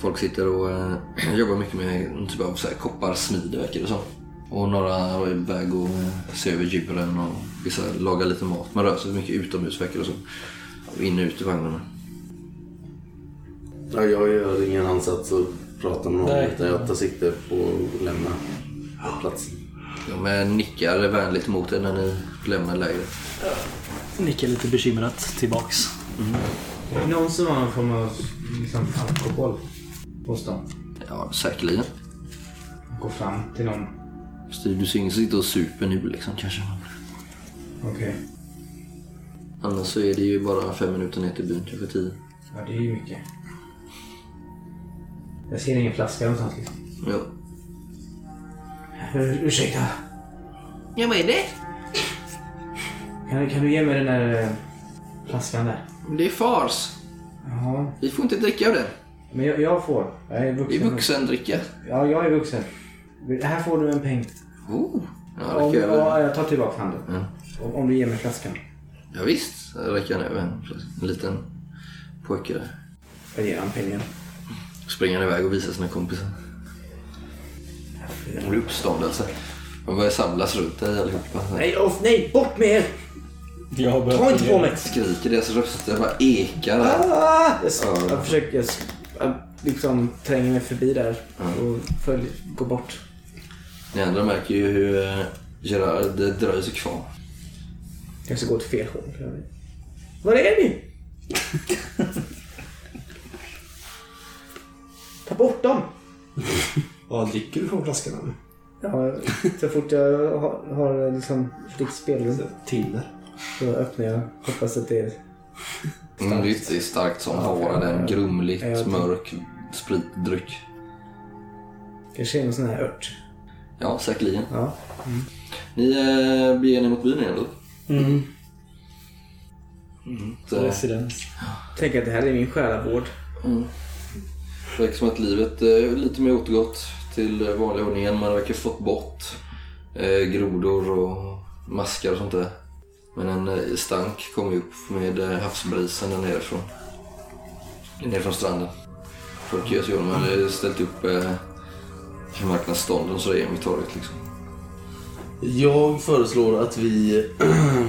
Folk sitter och eh, <clears throat> jobbar mycket med en typ av så här, verkar det som. Och några är iväg och eh, ser över djuren och vissa lagar lite mat. Man rör sig mycket utomhus verkar det som. Och in och ut i vagnarna. Ja, jag gör ingen ansats att prata med någon Nej. utan jag tar sikte på att lämna platsen. De nickar vänligt mot er när ni lämnar lägret. Nickar lite bekymrat tillbaks. Det någon som har någon form av liksom, alkohol dem? Ja, säkerligen. Gå fram till någon. Det, Du ser ingen som sitter och super nu liksom kanske. Okej. Annars så är det ju bara fem minuter ner till byn, kanske tio. Ja, det är ju mycket. Jag ser ingen flaska någonstans liksom. Ja. Ur, ursäkta. Ja, vad är det? Kan, kan du ge mig den där eh, flaskan där? Det är fars. Ja, Vi får inte dricka av det. Men jag, jag får. Jag är Det vuxen. är vuxendricka. Ja, jag är vuxen. Här får du en peng. Oh. Ja, Om, räcker över. ja, jag tar tillbaka handen. Ja. Om, om du ger mig flaskan. Ja, visst. Jag räcker han över en, en liten pojke där. Jag ger han pengen. Springer han iväg och visar sina kompisar. Det blir uppståndelse. De börjar samlas runt dig allihopa. Nej, off, nej, bort med er! Jag har börjat Ta inte på mig! Skriker, deras röster bara ekar. Ah! Jag, jag försöker jag, jag liksom tränger mig förbi där och följ, går bort. Ni andra märker ju hur eh, Gerard dröjer sig kvar. Jag ska gå åt fel håll. Var är ni? Ta bort dem! Vad dricker du från flaskan? eller? Ja, så fort jag har, har liksom fritt spelrum Thinner. så öppnar jag. Hoppas att det är Mm, det är starkt som Ja, bara den. Grumligt, Ja, jag mörk spritdryck. kanske är någon sån här ört. Ja, säkerligen. Ja. Ni eh, beger er mot byn igen då? Mm. Så, Residens. Tänk att det här är min själavård. det verkar som att livet är lite mer återgått till eh, vanlig ordning igen. Man verkar fått bort eh, grodor och maskar och sånt där. Men en eh, stank kom ju upp med eh, havsbrisen där nerifrån. Nerifrån stranden. Folk om. Man hade ställt upp eh, marknadsstånden så det är vid torget liksom. Jag föreslår att vi,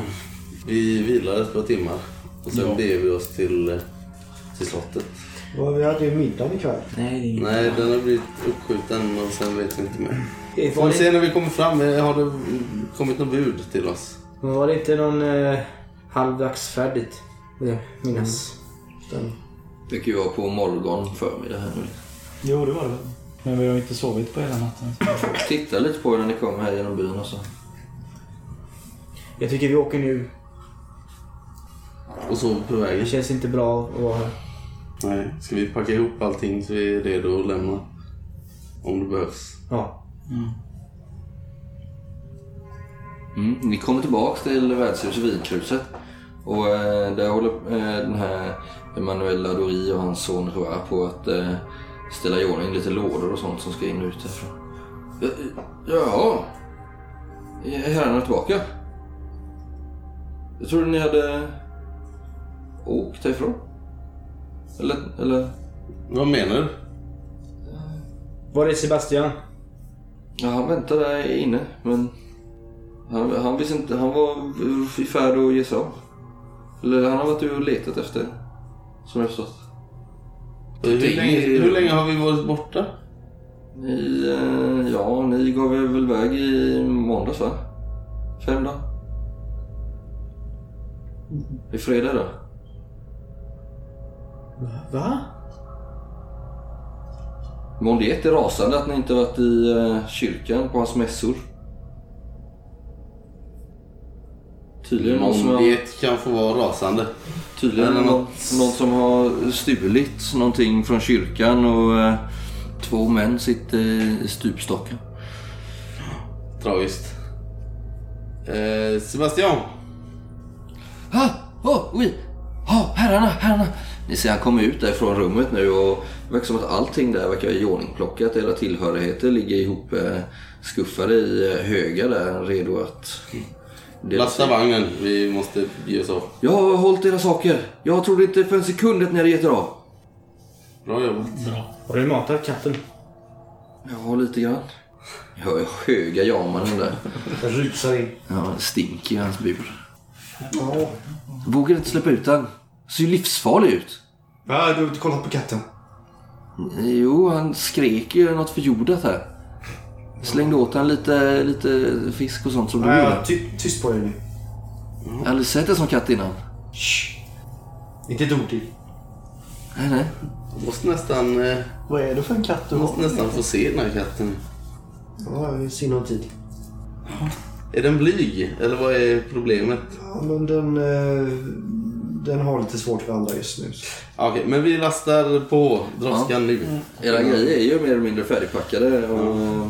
<clears throat> vi vilar ett par timmar och sen Ja. beger vi oss till, eh, till slottet. Vad, vi hade ju middag ikväll. Nej. Nej, den har blivit uppskjuten och sen vet vi inte mer. Får vi se när vi kommer fram. Har det kommit något bud till oss? Men var det inte någon eh, halvdagsfärdigt? Det minnas. Den. Det kan ju vara på morgon förmiddag här nu. Jo, det var det. Men vi har inte sovit på hela natten. Titta lite på er när ni kommer här genom byn och så. Jag tycker vi åker nu. Och så på Det vägen? känns inte bra att vara här. Nej. Ska vi packa ihop allting så vi är redo att lämna? Om det behövs. Ja. Mm. Ni kommer tillbaks till värdshuset Vinkruset. Och eh, där håller eh, den här Emanuel Ladori och hans son Joa på att eh, ställa i ordning lite lådor och sånt som ska in och ut härifrån. Ja, Jaha. Är herrarna tillbaka? Jag trodde ni hade åkt härifrån. Eller, eller? Vad menar du? Var är Sebastian? Ja, han väntade där inne, men han, han visste inte. Han var i färd att ge sig av. Eller han har varit ute och letat efter, som jag förstått. Hur länge, hur länge har vi varit borta? Ni, eh, ja, ni gav er väl iväg i måndags va? Fem dagar? I fredag då? Va? Mondiet är rasande att ni inte varit i eh, kyrkan på hans mässor. Tydligen någon som har... Mondiet kan få vara rasande. Tydligen någon, något- någon som har stulit någonting från kyrkan och eh, två män sitter i stupstocken. Tragiskt. Eh, Sebastian. Ah, oh, oui. Ah, herrarna, herrarna. Ni ser han kommer ut därifrån rummet nu och det verkar som att allting där verkar iordningplockat. Hela tillhörigheter ligger ihop eh, skuffade i eh, högar där redo att... delas Lasta vagnen. Vi måste ge oss av. Jag har hållit era saker. Jag trodde inte för en sekund att ni hade gett er av. Bra jobbat. Har du matat katten? Ja, lite grann. Jag hör höga jamanen där. Jag rusar in. Ja, det stinker i hans bur. Ja. Vågar inte släppa ut han. Ser ju livsfarlig ut. Ja, du har inte kollat på katten. Jo, han skrek ju något förjordat här. Slängde åt han lite, lite fisk och sånt som du Nej, gjorde. ty tyst på dig nu. Jag har aldrig sett en sån katt innan. Shh. Inte ett ord till. Nej, nej. Jag måste nästan, eh, Vad är det för en katt du jag har? måste nästan få se den här katten. Ja, i sinom tid. Är den blyg? Eller vad är problemet? Ja, men den, eh, den har lite svårt för andra just nu. Okej, men vi lastar på droskan nu. Era grejer är ju mer eller mindre färdigpackade. Och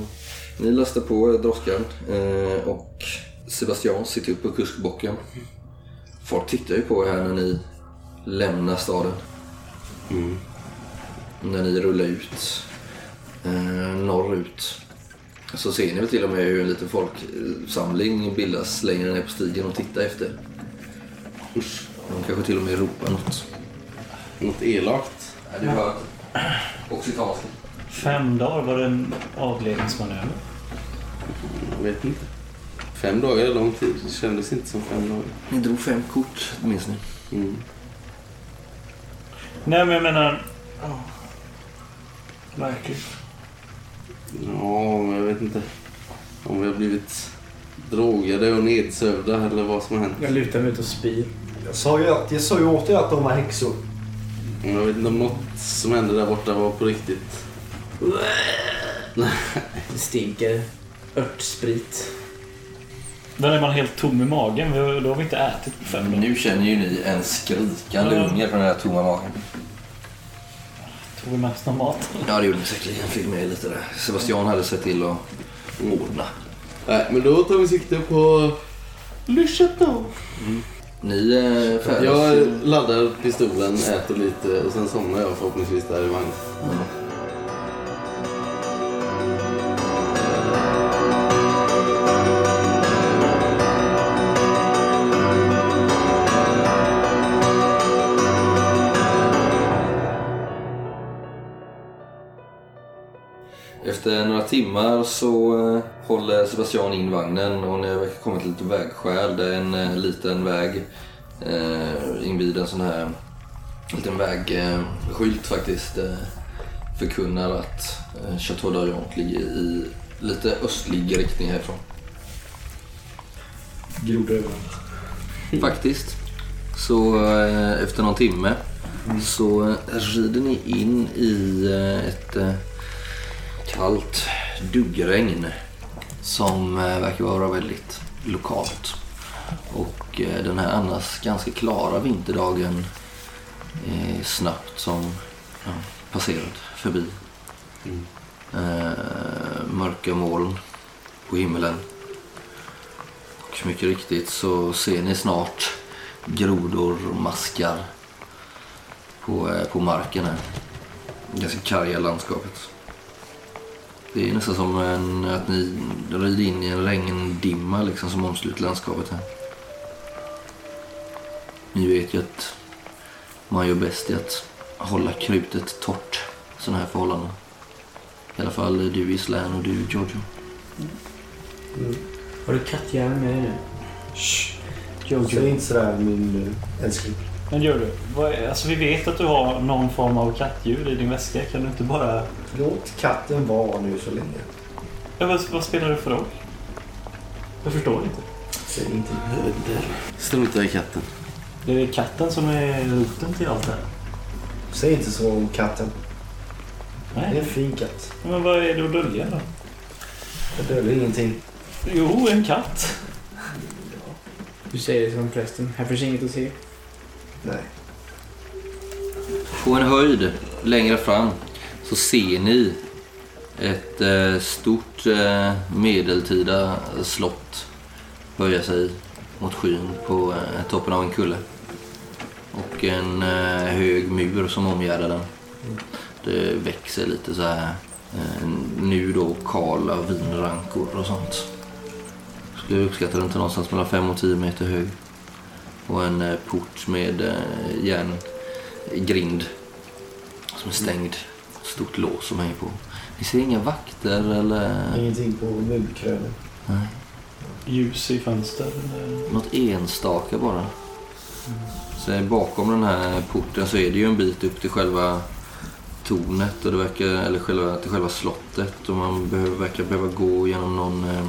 Ni lastar på droskan eh, och Sebastian sitter upp på kuskbocken. Folk tittar ju på er här när ni lämnar staden. När ni rullar ut eh, norrut. Så ser ni väl till och med hur en liten folksamling bildas längre ner på stigen och tittar efter. Usch. De kanske till och med ropar något. Något elakt. Ja, du hör occitanska. Fem dagar var det en avledningsmanöver. Jag vet inte. Fem dagar är lång tid. Det kändes inte som fem dagar. Ni drog fem kort, minns ni? Mm. Nej, men jag menar... Ja. Verkligen. Ja, men jag vet inte. Om vi har blivit drogade och nedsövda eller vad som har hänt. Jag lutar mig ut och spyr. Jag sa ju, att, jag sa ju åt er att de var häxor. Jag vet inte om något som hände där borta var på riktigt. Det stinker örtsprit. Där är man helt tom i magen. Vi har- Då har vi inte ätit på fem dagar. Nu känner ju ni en skrikande Ja. unge från den här tomma magen. Tog vi med oss någon mat? Ja, det gjorde ni säkerligen. Fick med lite där. Sebastian hade sett till att ordna. Nej, men då tar vi sikte på Le Chateau. Ni är färdiga. Jag laddar pistolen, äter lite och sen somnar jag förhoppningsvis där i vagnen. Efter timmar så eh, håller Sebastian in vagnen och ni har kommit till lite vägskäl. Det är en eh, liten väg eh, invid en sån här liten vägskylt faktiskt. Eh, förkunnar att Chateau d'Argent ligger i lite östlig riktning härifrån. Grodor överallt. Faktiskt. Så eh, efter någon timme så eh, rider ni in i eh, ett eh, kallt duggregn som eh, verkar vara väldigt lokalt. Och eh, den här annars ganska klara vinterdagen är snabbt som ja, passerat förbi. Eh, mörka moln på himmelen. Och mycket riktigt så ser ni snart grodor och maskar på, eh, på marken här. Ganska karga landskapet. Det är nästan som en, att ni rider in i en regndimma liksom, som omsluter landskapet här. Ni vet ju att man gör bäst i att hålla krutet torrt i sådana här förhållanden. I alla fall du Islän och du Giorgio. Har du kattjärn med dig nu? Jojo. Säg inte sådär min eh, älskling. Men gör du? Är, alltså vi vet att du har någon form av kattdjur i din väska. Kan du inte bara... Låt katten vara nu så länge. Ja, vad, vad spelar det för roll? Jag förstår inte. Säg ingenting. Strunta i katten. Det är katten som är roten till allt det här. Säg inte så om katten. Det är Nej. en fin katt. Men vad är det att dölja då? Jag döljer ingenting. Jo, en katt. Du säger det som prästen. Här finns inget att se. Nej. På en höjd längre fram så ser ni ett eh, stort eh, medeltida slott höja sig mot skyn på eh, toppen av en kulle. Och en eh, hög mur som omgärdar den. Det växer lite så här. Eh, nu då kala vinrankor och sånt. Skulle uppskatta den till någonstans mellan 5 och 10 meter hög. Och en eh, port med eh, järngrind som är stängd. Stort lås som hänger på. Ni ser inga vakter eller Ingenting på murkrönen. Ljus i fönster. eller- något enstaka bara. Så bakom den här porten så är det ju en bit upp till själva tornet och det verkar, eller själva, till själva slottet och man behöver, verkar behöva gå genom någon eh,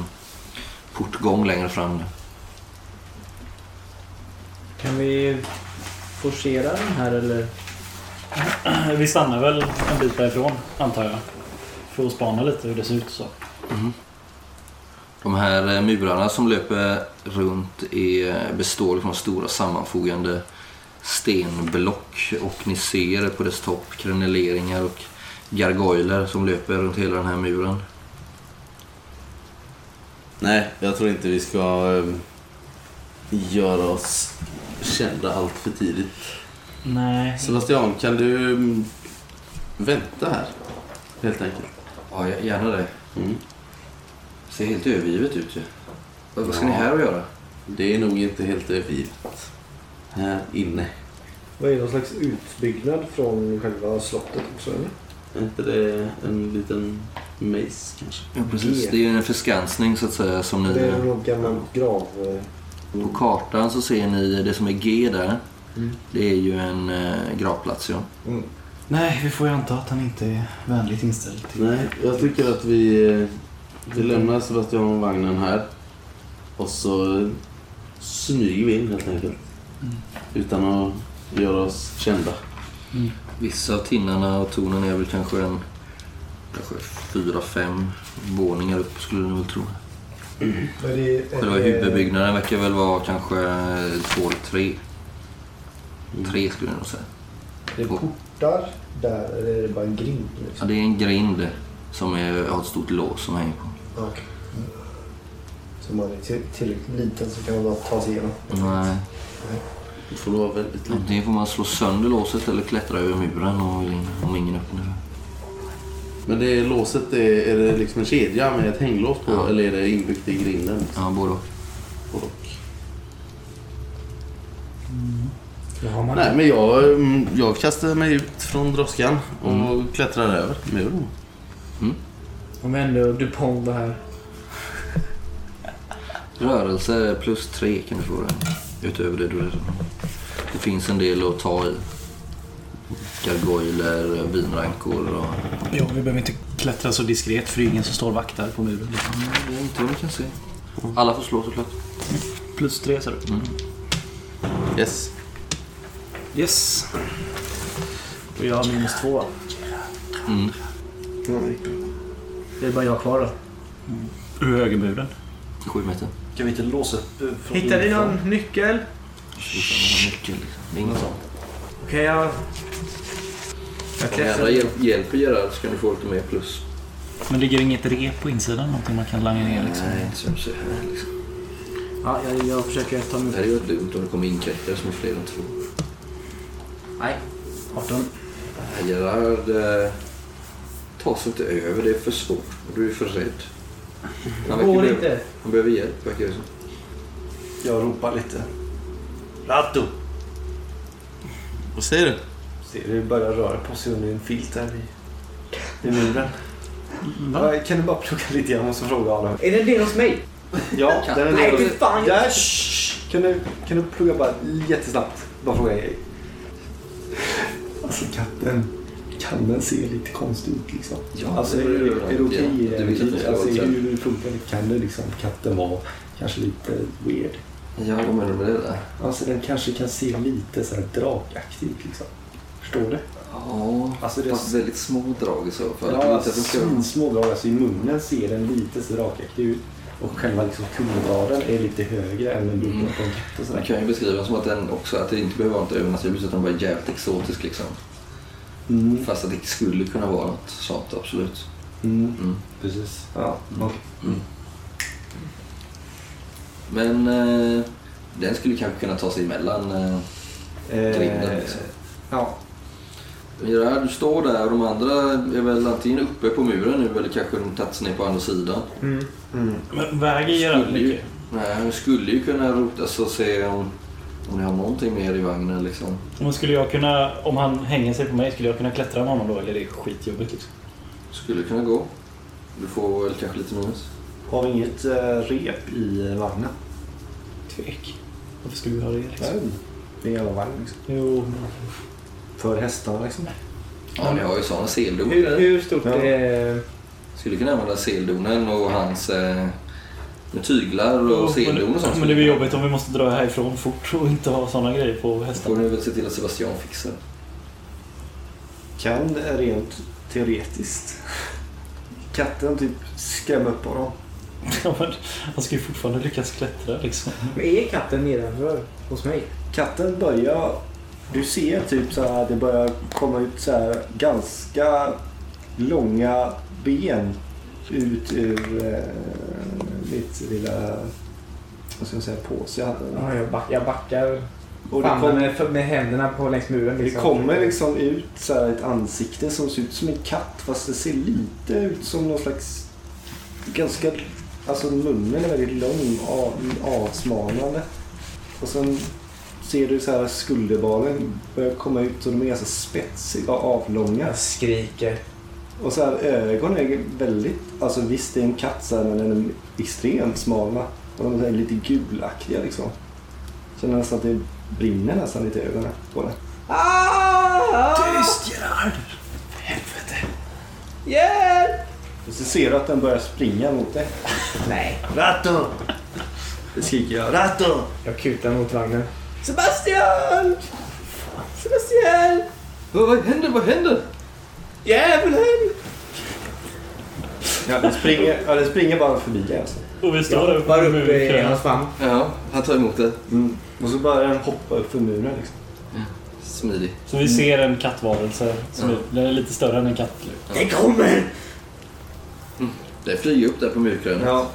portgång längre fram. Kan vi forcera den här eller? <clears throat> Vi stannar väl en bit därifrån, antar jag. För att spana lite hur det ser ut så. De här eh, murarna som löper runt är, består av stora sammanfogande stenblock och ni ser på dess topp kreneleringar och gargoyler som löper runt hela den här muren. Nej, jag tror inte vi ska eh, göra oss kända allt för tidigt. Nej. Sebastian, kan du mm, vänta här? Helt enkelt. Ja, gärna det. Mm. Ser helt övergivet ut ju. Vad ska ni Ja. här och göra? Det är nog inte helt övergivet. Här inne. Vad är det någon slags utbyggnad från själva slottet också eller? Är inte det en liten maze kanske? Ja, precis. Det är ju en förskansning så att säga som ni... Det är någon gammal grav... På kartan så ser ni det som är G där. Mm. Det är ju en eh, gravplats ja. Mm. Nej, vi får ju anta att han inte är vänligt inställd till... Nej, jag tycker att vi, eh, vi lämnar Sebastian och vagnen här. Och så smyger vi in helt enkelt. Utan att göra oss kända. Vissa av tinnarna och tornen är väl kanske en kanske fyra, fem våningar upp skulle ni väl tro. Själva det- huvudbyggnaden verkar väl vara kanske två eller tre. Tre skulle jag nog säga. Är det portar där eller är det bara en grind? Ja, Liksom? det är en grind som är, har ett stort lås som hänger på. Ja, okej. Mm. Så om man är till- tillräckligt liten så kan man bara ta sig igenom. Nej, Det får vara väldigt lite. antingen får man slå sönder låset eller klättra över muren och in, om ingen öppnar det. Men det låset, är, är det liksom en kedja med ett hänglås på Ja. eller är det inbyggt i grinden? Ja, både och. Både och. Man Nej, men jag, mm, jag kastar mig ut från droskan och klättrar över muren. Om vi ändå DuPont det här. Rörelse plus tre kan du få det. Utöver det du redan har. Det finns en del att ta i. Gargoyler, vinrankor och... Ja, vi behöver inte klättrar så diskret för det är ingen som står och vaktar på muren. Liksom. Det är inte vad du kan se. Alla får slå såklart. Plus tre sa du. Yes. Yes. Och jag har minus två. Det är bara jag kvar då. Ur högermuren. Sju meter. Kan vi inte låsa upp eh, från Hittar inifrån? någon nyckel? Utan nyckel liksom. Det är inget sånt. Okej, jag... Jag Om ni andra hjälp, hjälper Gerard så kan du få lite mer plus. Men ligger inget rep på insidan? Någonting man kan langa ner liksom? Nej, inte som så här liksom. Ja, jag, jag försöker ta Det mig här är ju dumt om det kommer inkräktare som är fler än två. Nej. 18. Nej, Gerard eh, tar sig inte över. Det är för svårt. Och du är för rädd. <laughs> Han verkar Går behöva- inte. Han behöver hjälp verkar det som. Jag ropar lite. Ratto! Vad säger du? Ser det börjar röra på sig under en filt här i, i muren. Ja, kan du bara plugga lite? Jag måste fråga Adam. Är det det hos mig? Ja, <laughs> den är Nej, del- fy fan. Ja, kan, du, kan du plugga bara jättesnabbt? Bara fråga en grej. Alltså katten. Kan den se lite konstig ut liksom? Ja, alltså, det är, är är det okej? ja. Det alltså, så. hur funkar det? Kan det liksom katten vara kanske lite weird? Ja, vad menar du med det där? Alltså den kanske kan se lite så här drakaktig ut liksom. Förstår du? Ja, Alltså, det- fast väldigt små drag i så fall. Ja, de ska... svinsmå drag. Alltså i munnen ser den lite så drakaktig ut. Och själva liksom kulbladen är lite högre än en Mm. mm. på en katt och Man kan ju beskriva som att den också, att det inte behöver vara något övernaturligt utan bara jävligt exotisk liksom. Mm. Fast att det skulle kunna vara något sånt, absolut. Mm. Mm. Precis. Ja. okej. Men eh, den skulle kanske kunna ta sig emellan eh, grinden liksom. ja. Gerard, du står där och de andra är väl antingen uppe på muren nu eller kanske de tagit sig ner på andra sidan. Mm. Men väger Gerard Skulle ju, mycket? nej, han skulle ju kunna rota sig och se om, om ni har någonting mer i vagnen liksom. Men skulle jag kunna, om han hänger sig på mig, skulle jag kunna klättra med honom då? Eller är det skitjobbigt liksom? Skulle kunna gå. Du får väl kanske lite minus. Har vi inget eh, rep i vagnen? Tvek. Varför skulle vi ha det liksom? Det är en jävla vagn liksom. Jo, För hästarna liksom. Ja, ni har ju sådana seldon. Hur, hur stort Ja. är... Skulle kunna använda seldonen och hans eh, med tyglar och seldon och sånt. Men det blir jobbigt om vi måste dra härifrån fort och inte ha sådana grejer på får hästarna. ni väl se till att Sebastian fixar. Kan rent teoretiskt katten typ skrämma upp honom? Ja, men han ska ju fortfarande lyckas klättra liksom. Men är katten nedanför hos mig? Katten börjar... Du ser typ så här, det börjar komma ut så här ganska långa ben ut ur eh, mitt lilla... Vad ska jag säga? Påse jag hade. Ja, jag, back, jag backar Och det, kom, med, med händerna på längs muren. det kommer liksom ut så här ett ansikte som ser ut som en katt fast det ser lite ut som någon slags... Ganska... Alltså munnen är väldigt lång av, avsmalnande. Och sen ser du så här skulderbalen börjar komma ut och de är ganska spetsiga och avlånga. Jag skriker. Och så här, ögonen är väldigt... Alltså visst det är en katt så här, men den är extremt smala. Och de är så här lite gulaktiga liksom. Känner nästan att det brinner nästan lite i ögonen på den. Tyst Gerard! Hjälp! Och så ser du att den börjar springa mot dig. Nej. Ratto! Det skriker jag. Ratto! Jag kutar mot vagnen. Sebastian! Sebastian! Vad, vad händer? Vad händer? Djävulen! Ja, den springer, ja, den springer bara förbi alltså. Och vi står där uppe Bara uppe i hans famn. Ja, han tar emot det. Mm. Och så börjar den hoppa upp för muren liksom. Smidig. Så vi ser en kattvarelse. Som Ja. är, den är lite större än en katt. Den kommer! Det flyger upp där på murkrönet. Ja.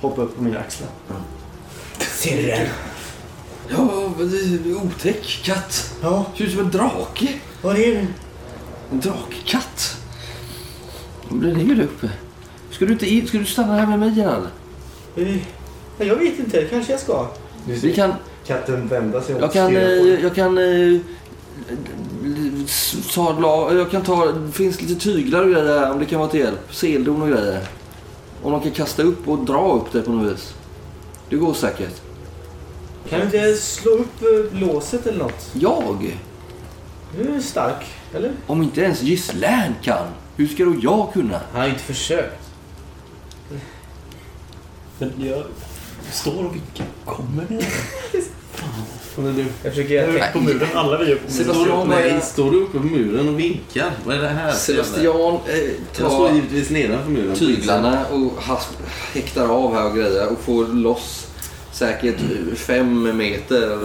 Hoppa upp på mina axlar. Ser du den? Ja, det otäck katt. Ja, Ser ut som en drake. vad är den? En drakkatt. Den ligger där uppe. Ska du, inte in, ska du stanna här med mig Gerard? Eh, Jag vet inte, kanske jag ska. Vi kan... Katten vänder sig om Jag kan... eh. Jag kan... eh, s- Ta, la- jag kan ta... Det finns lite tyglar och grejer här om det kan vara till hjälp. Seldon och grejer. Om de kan kasta upp och dra upp det på något vis. Det går säkert. Kan du inte slå upp eh, låset eller något? Jag? Du är stark, eller? Om inte ens Gislän kan. Hur ska då jag kunna? Han har inte försökt. Men jag står och vinkar. Kommer ni? Jag försöker göra På muren. Alla vi är på muren. Sebastian, Nej, står du uppe på muren och vinkar? Vad är det här? Sebastian eh, Jag står tar givetvis nedanför muren. tyglarna och hasp, häktar av här och grejer och får loss säkert fem meter.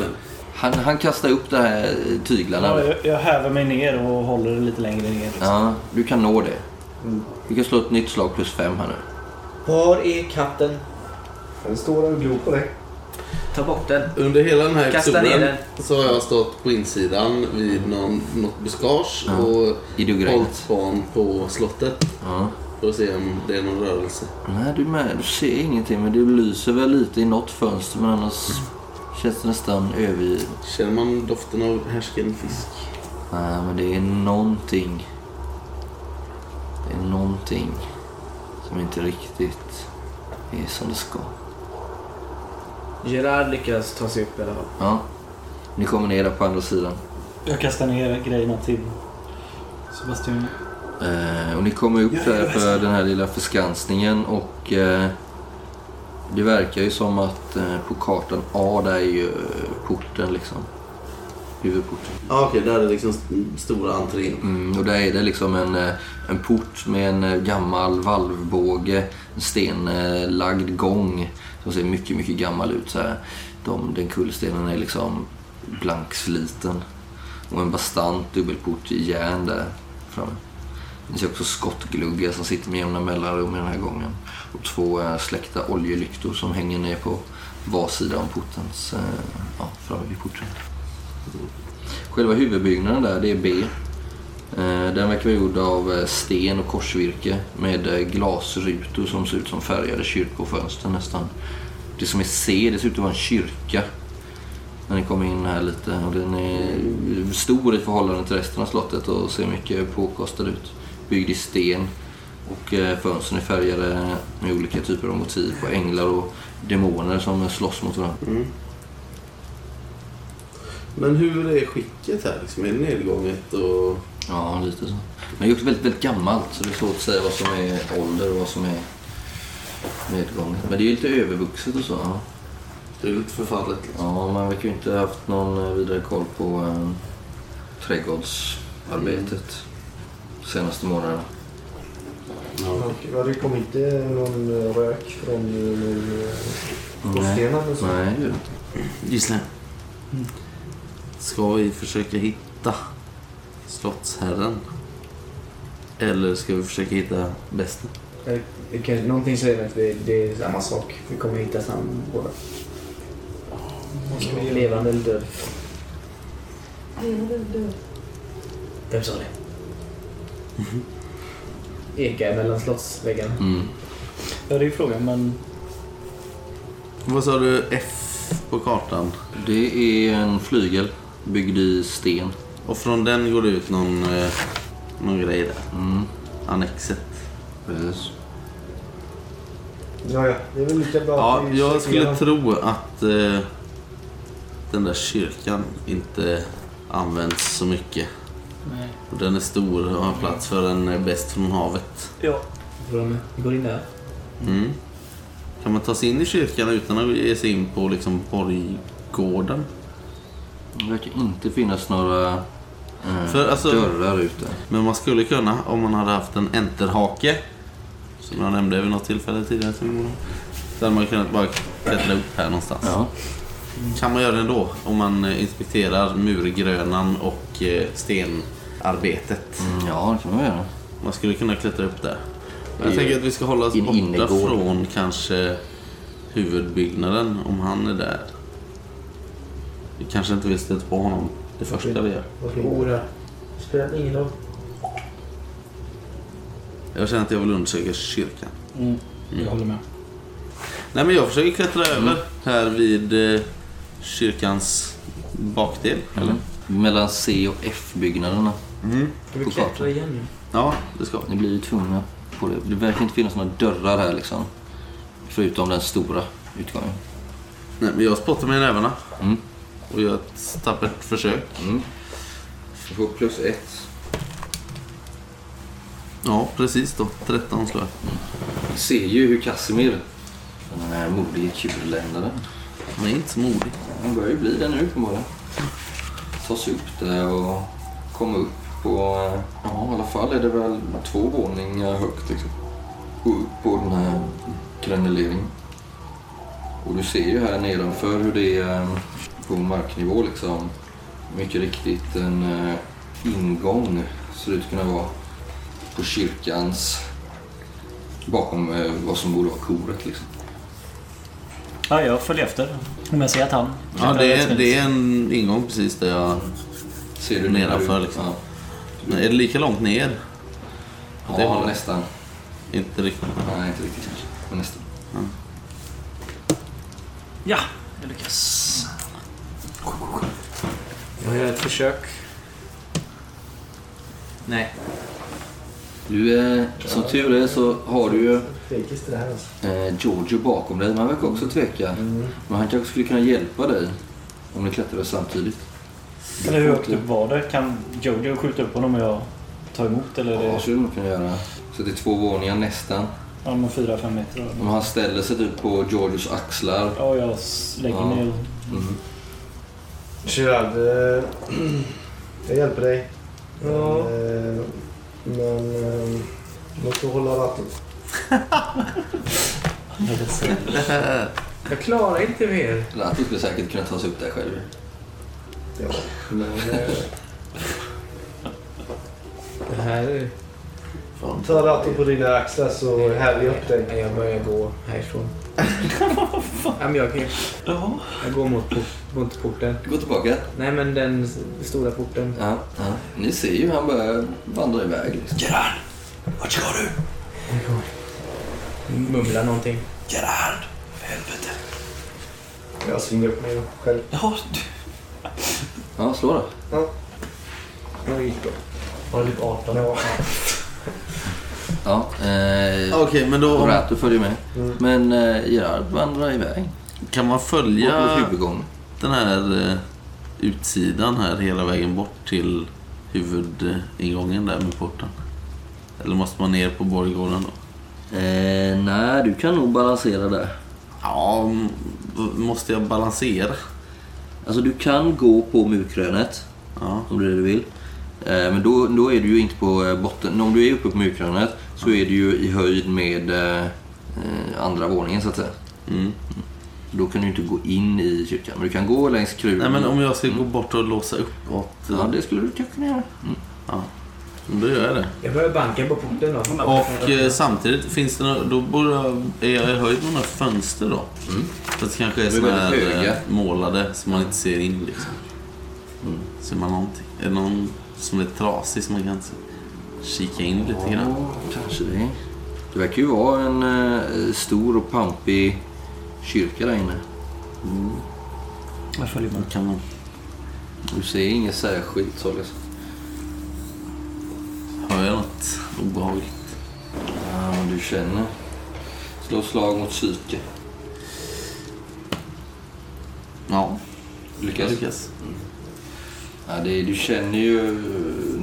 Han, han kastar upp de här tyglarna. Ja, jag, jag häver mig ner och håller det lite längre ner. Liksom. Ja, du kan nå det. Du kan slå ett nytt slag plus fem här nu. Var är katten? Den står där och glor på dig. Ta bort den. Under hela den här Kasta ner episoden den. så har jag stått på insidan vid någon, något buskage Ja. och hållit span på slottet Ja. För att se om det är någon rörelse. Nej, du, är med. du ser ingenting men det lyser väl lite i något fönster men annars känns det nästan övergivet. Känner man doften av härsken fisk? Nej, men det är någonting. Det är någonting som inte riktigt är som det ska. Gerard lyckas ta sig upp i alla fall. Ja. Ni kommer ner där på andra sidan. Jag kastar ner grejerna till Sebastian. Eh, och ni kommer upp där för den här lilla förskansningen och eh, det verkar ju som att eh, på kartan A där är ju eh, porten liksom. Huvudporten. Ja, okej, där är liksom st- stora entrén. Mm, och där är det liksom en, eh, en port med en eh, gammal valvbåge, en stenlagd gång som ser mycket, mycket gammal ut. Så här. De, den kullerstenen är liksom blanksliten. Och en bastant dubbelport i järn där framme. Ni ser också skottgluggar som sitter med jämna mellanrum i den här gången. Och två eh, släckta oljelyktor som hänger ner på var sida om portens, eh, ja, framme vid porten. Själva huvudbyggnaden där, det är B. Eh, den verkar vara gjord av sten och korsvirke med glasrutor som ser ut som färgade kyrkofönster nästan. Det som är C, det ser ut att vara en kyrka. När ni kommer in här lite. Och den är stor i förhållande till resten av slottet och ser mycket påkostad ut. Byggd i sten. Och eh, fönstren är färgade med olika typer av motiv på änglar och demoner som slåss mot varandra. Men hur är skicket här? Liksom, är det nedgånget och... Ja, lite så. Men det är också väldigt, väldigt gammalt så det är svårt att säga vad som är ålder och vad som är nedgånget. Men det är ju lite övervuxet och så. Ja, Det är lite förfallet. Liksom. ja man verkar ju inte ha haft någon eh, vidare koll på eh, trädgårdsarbetet senaste månaderna. Och Det kom inte någon eh, rök från uh, skorstenen? eller så? Nej, det gör det inte. Gisslan. Ska vi försöka hitta slottsherren? Eller ska vi försöka hitta bästen? Eh, Någonting säger mig att det, det är samma sak. Vi kommer hitta samma båda. Levande eller död. Vem sa det? Ekar mellan slottsväggarna. Mm. Ja, det är frågan, men Vad sa du? F på kartan? Det är en flygel byggd i sten. Och från den går det ut någon, eh, någon grej där. Mm. Annexet. Precis. Ja, ja. Det är väl lika bra Ja, att vi jag skulle igenom. tro att eh, den där kyrkan inte används så mycket. Nej. Och den är stor och har plats för en bäst från havet. Ja. Vi går in där. Mm. Kan man ta sig in i kyrkan utan att ge sig in på liksom borggården? Det verkar inte finnas några eh, För, alltså- dörrar ute. Men man skulle kunna om man hade haft en enterhake. Som jag nämnde vid något tillfälle tidigare. Så hade man kunnat bara klättra upp här någonstans. Ja. Kan man göra det ändå om man eh, inspekterar murgrönan och eh, stenarbetet. Mm, ja, det kan man göra. Man skulle kunna klättra upp där. Men jag tänker att vi ska hålla oss i en borta innergård. från kanske huvudbyggnaden om han är där. Vi kanske inte vill stöta på honom det första vi gör. Ora. Spelar ingen roll. Jag känner att jag vill undersöka kyrkan. Mm. Jag håller med. Nej men jag försöker klättra över här vid eh, kyrkans bakdel. Eller? Mm. Mellan C och F-byggnaderna Mm. Ska vi klättra igen nu? Ja, det ska vi. Ni blir ju tvungna på det. Det verkar inte finnas några dörrar här liksom. Förutom den stora utgången. Nej, men jag spottar med nävarna Mm. och gör ett tappert försök. Mm. Du får plus ett. Ja, precis då. 13 slår jag. Du ser ju hur Casimir, den här modige tjurländaren, Han är inte så modig. han börjar ju bli det nu uppenbarligen. Ta sig upp där och komma upp på, ja i alla fall är det väl två våningar högt liksom. Upp på den här granuleringen. Och du ser ju här nedanför hur det är eh, på marknivå liksom. Mycket riktigt en eh, ingång ser ut att kunna vara på kyrkans bakom eh, vad som borde vara koret liksom. Ja, jag följer efter. Om jag ser att han... Ja, det är, det är en ingång precis där jag... Ser du Nedanför, liksom. Ja, är det lika långt ner? Det ja håller. nästan. Inte riktigt. Nej, inte riktigt kanske. Men nästan. Ja, jag lyckas. Jag gör ett försök. Nej. Du, eh, som tur är så har du ju det alltså. eh, Giorgio bakom dig. Men han verkar också tveka. Men han kanske skulle kunna hjälpa dig om ni klättrar samtidigt. Eller hur högt upp var det? Kan Jojo skjuta upp honom och jag ta emot? Eller Ja, det skulle nog kunna göra. Så det är två våningar nästan. ja, men fyra, fem meter? Men han ställer sig typ på Giorgios axlar. Ja, jag lägger Ja. mig ner. Mm. Gerard, eh, jag hjälper dig. Ja. Eh, men eh, du måste hålla ratten. <laughs> Jag klarar inte mer. Lato skulle säkert kunna ta sig upp där själv. Ja, men eh, <laughs> Det här är... ta ratten på dina axlar så häver jag upp dig. Nej, jag börjar gå härifrån. <laughs> ja, men jag, kan- jag går mot, port, mot porten. Gå tillbaka. Nej, men den stora porten. Ja, ja. Ni ser ju hur han börjar vandra iväg. Gerard! Vart ska du? Mumla någonting. Gerard! För helvete. Jag svingar upp mig själv. Ja, du... Ja, slå då. Ja. Det gick bra. Var det typ 18? Ja. Ja, eh, Okej, men då om, Rato följer med. Men eh, Gerard vandrar iväg. kan man mot följa huvudgången. den här eh, utsidan här hela vägen bort till huvudingången där med porten? Eller måste man ner på borggården då? Eh, nej, du kan nog balansera där. Ja, m- måste jag balansera? Alltså du kan gå på murkrönet Ja. om det är det du vill. Eh, men då, då är du ju inte på eh, botten. Om du är uppe på murkrönet så är du ju i höjd med eh, andra våningen så att säga. Mm. Då kan du inte gå in i kyrkan. Men du kan gå längs kruven. Nej, men om jag ska gå bort och låsa upp åt... Ja, det skulle du kunna göra. Mm. Ja, då gör det. Jag börjar banka på porten då. Och eh, samtidigt finns det nå- då borde jag, är jag i höjd med några fönster då. Fast det kanske är såna här höga. eh, målade så man inte ser in liksom. Ser man någonting? Är det någon som är trasig som man kan se- kika in lite grann? Ja, kanske det. Det verkar ju vara en eh, stor och pampig kyrka där inne. Jag följer med. Kan man... Du ser inget särskilt så liksom. Hör jag något obehagligt? Ja, du känner. Slå slag mot psyke. Ja, Lyckas. lyckas. Ja, det är, du känner ju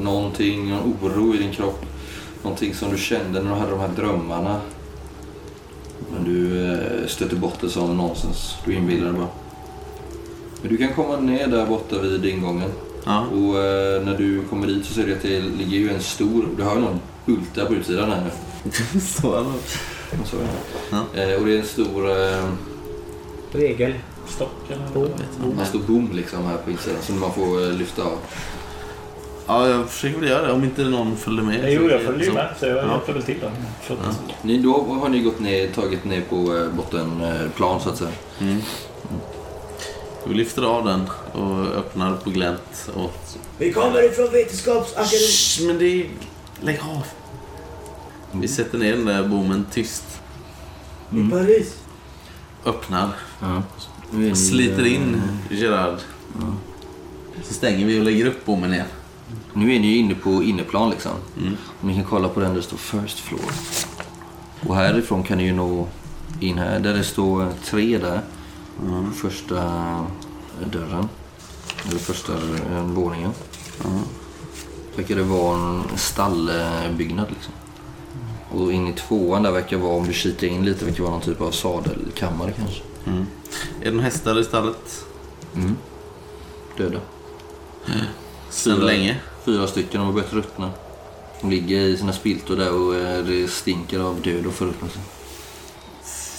någonting, någon oro i din kropp. Någonting som du kände när du hade de här drömmarna. Men du eh, stöter bort det som nonsens. Du inbillar dig bara. Men du kan komma ner där borta vid ingången. Ja, Och eh, när du kommer dit så ser du att det ligger ju en stor... Du har ju någon bultar på utsidan här nu. <laughs> så är det. Jag såg det. Ja. Eh, och det är en stor... Eh, Regel. Stock eller? en stor bom liksom här på insidan som man får eh, lyfta av. Ja, jag försöker väl göra det om inte någon följer med. Jo, så- jag följer ju så- med. Så jag Ja. hjälper väl till då. För att, Ni, då har ni gått ner, tagit ner på eh, bottenplan så att säga. Mm. Vi lyfter av den och öppnar på glänt åt... Vi kommer ifrån Vetenskapsakademin. Shh, men det är... Lägg av! Vi sätter ner den där bommen tyst. I Paris. Öppnar. Ja. Ni, Sliter in Gerard. Så stänger vi och lägger upp bommen igen. Nu är ni ju inne på inneplan liksom. Mm. Och ni kan kolla på den där det står First Floor. Och härifrån kan ni ju nå in här. Där det står tre där. Första eh, dörren. Eller första eh, våningen. Verkar det vara en stallbyggnad liksom. Och in i tvåan där verkar vara, om du kikar in lite, verkar vara någon typ av sadelkammare kanske. Mm. Är det några hästar i stallet? Mm. Döda. Sedan Fyra. länge? Fyra stycken, de har börjat ruttna. De ligger i sina spiltor där och eh, det stinker av död och förruttnelse.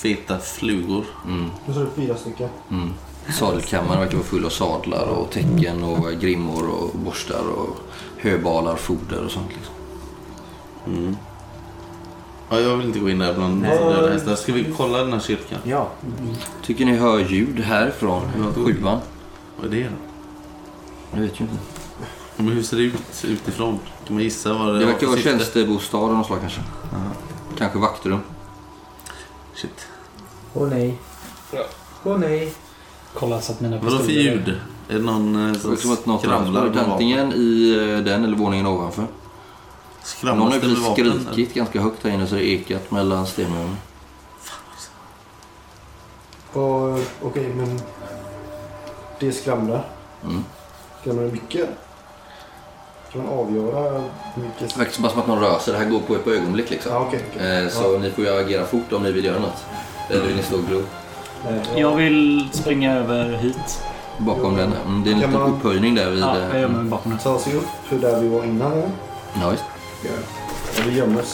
Feta flugor. Mm. Nu sa du fyra stycken. Mm. Sadelkammaren verkar vara full av sadlar och tecken och grimmor och borstar och höbalar, foder och sånt. Liksom. Mm. Ja, jag vill inte gå in där bland döda hästar. Ska vi kolla den här kyrkan? Ja. Tycker ni hör ljud härifrån sjuan? Vad är det då? Jag vet ju inte. Men hur ser det ut utifrån? Kan man gissa vad det, Det verkar vara tjänstebostad av något slag kanske. Kanske vaktrum. Shit. Åh nej. Åh nej. Kolla så att mina Vadå för pistoler- ljud? Är det någon eh, som har skramlar med antingen i eh, den eller våningen ovanför. Någon Skramlas har det ju med vapen? eller? skrikit ganska högt här inne så det ekat mellan stenmurarna. Okej, men det skramlar. Mm. Skramlar det mycket? Kan man avgöra hur mycket? Det verkar som som att någon rör sig. Det här går på ett ögonblick liksom. Ja, okej. okej. Eh, Så ni får ju agera fort om ni vill göra något. Ni stå och glo Nej, Jag vill springa över hit. bakom den? Mm, det är en Kan liten man- upphöjning där vid... Ja, eh, jag gör mig bakom den. Ta sig upp hur där vi var innan. Ja, visst. Ja, vi gömmer oss.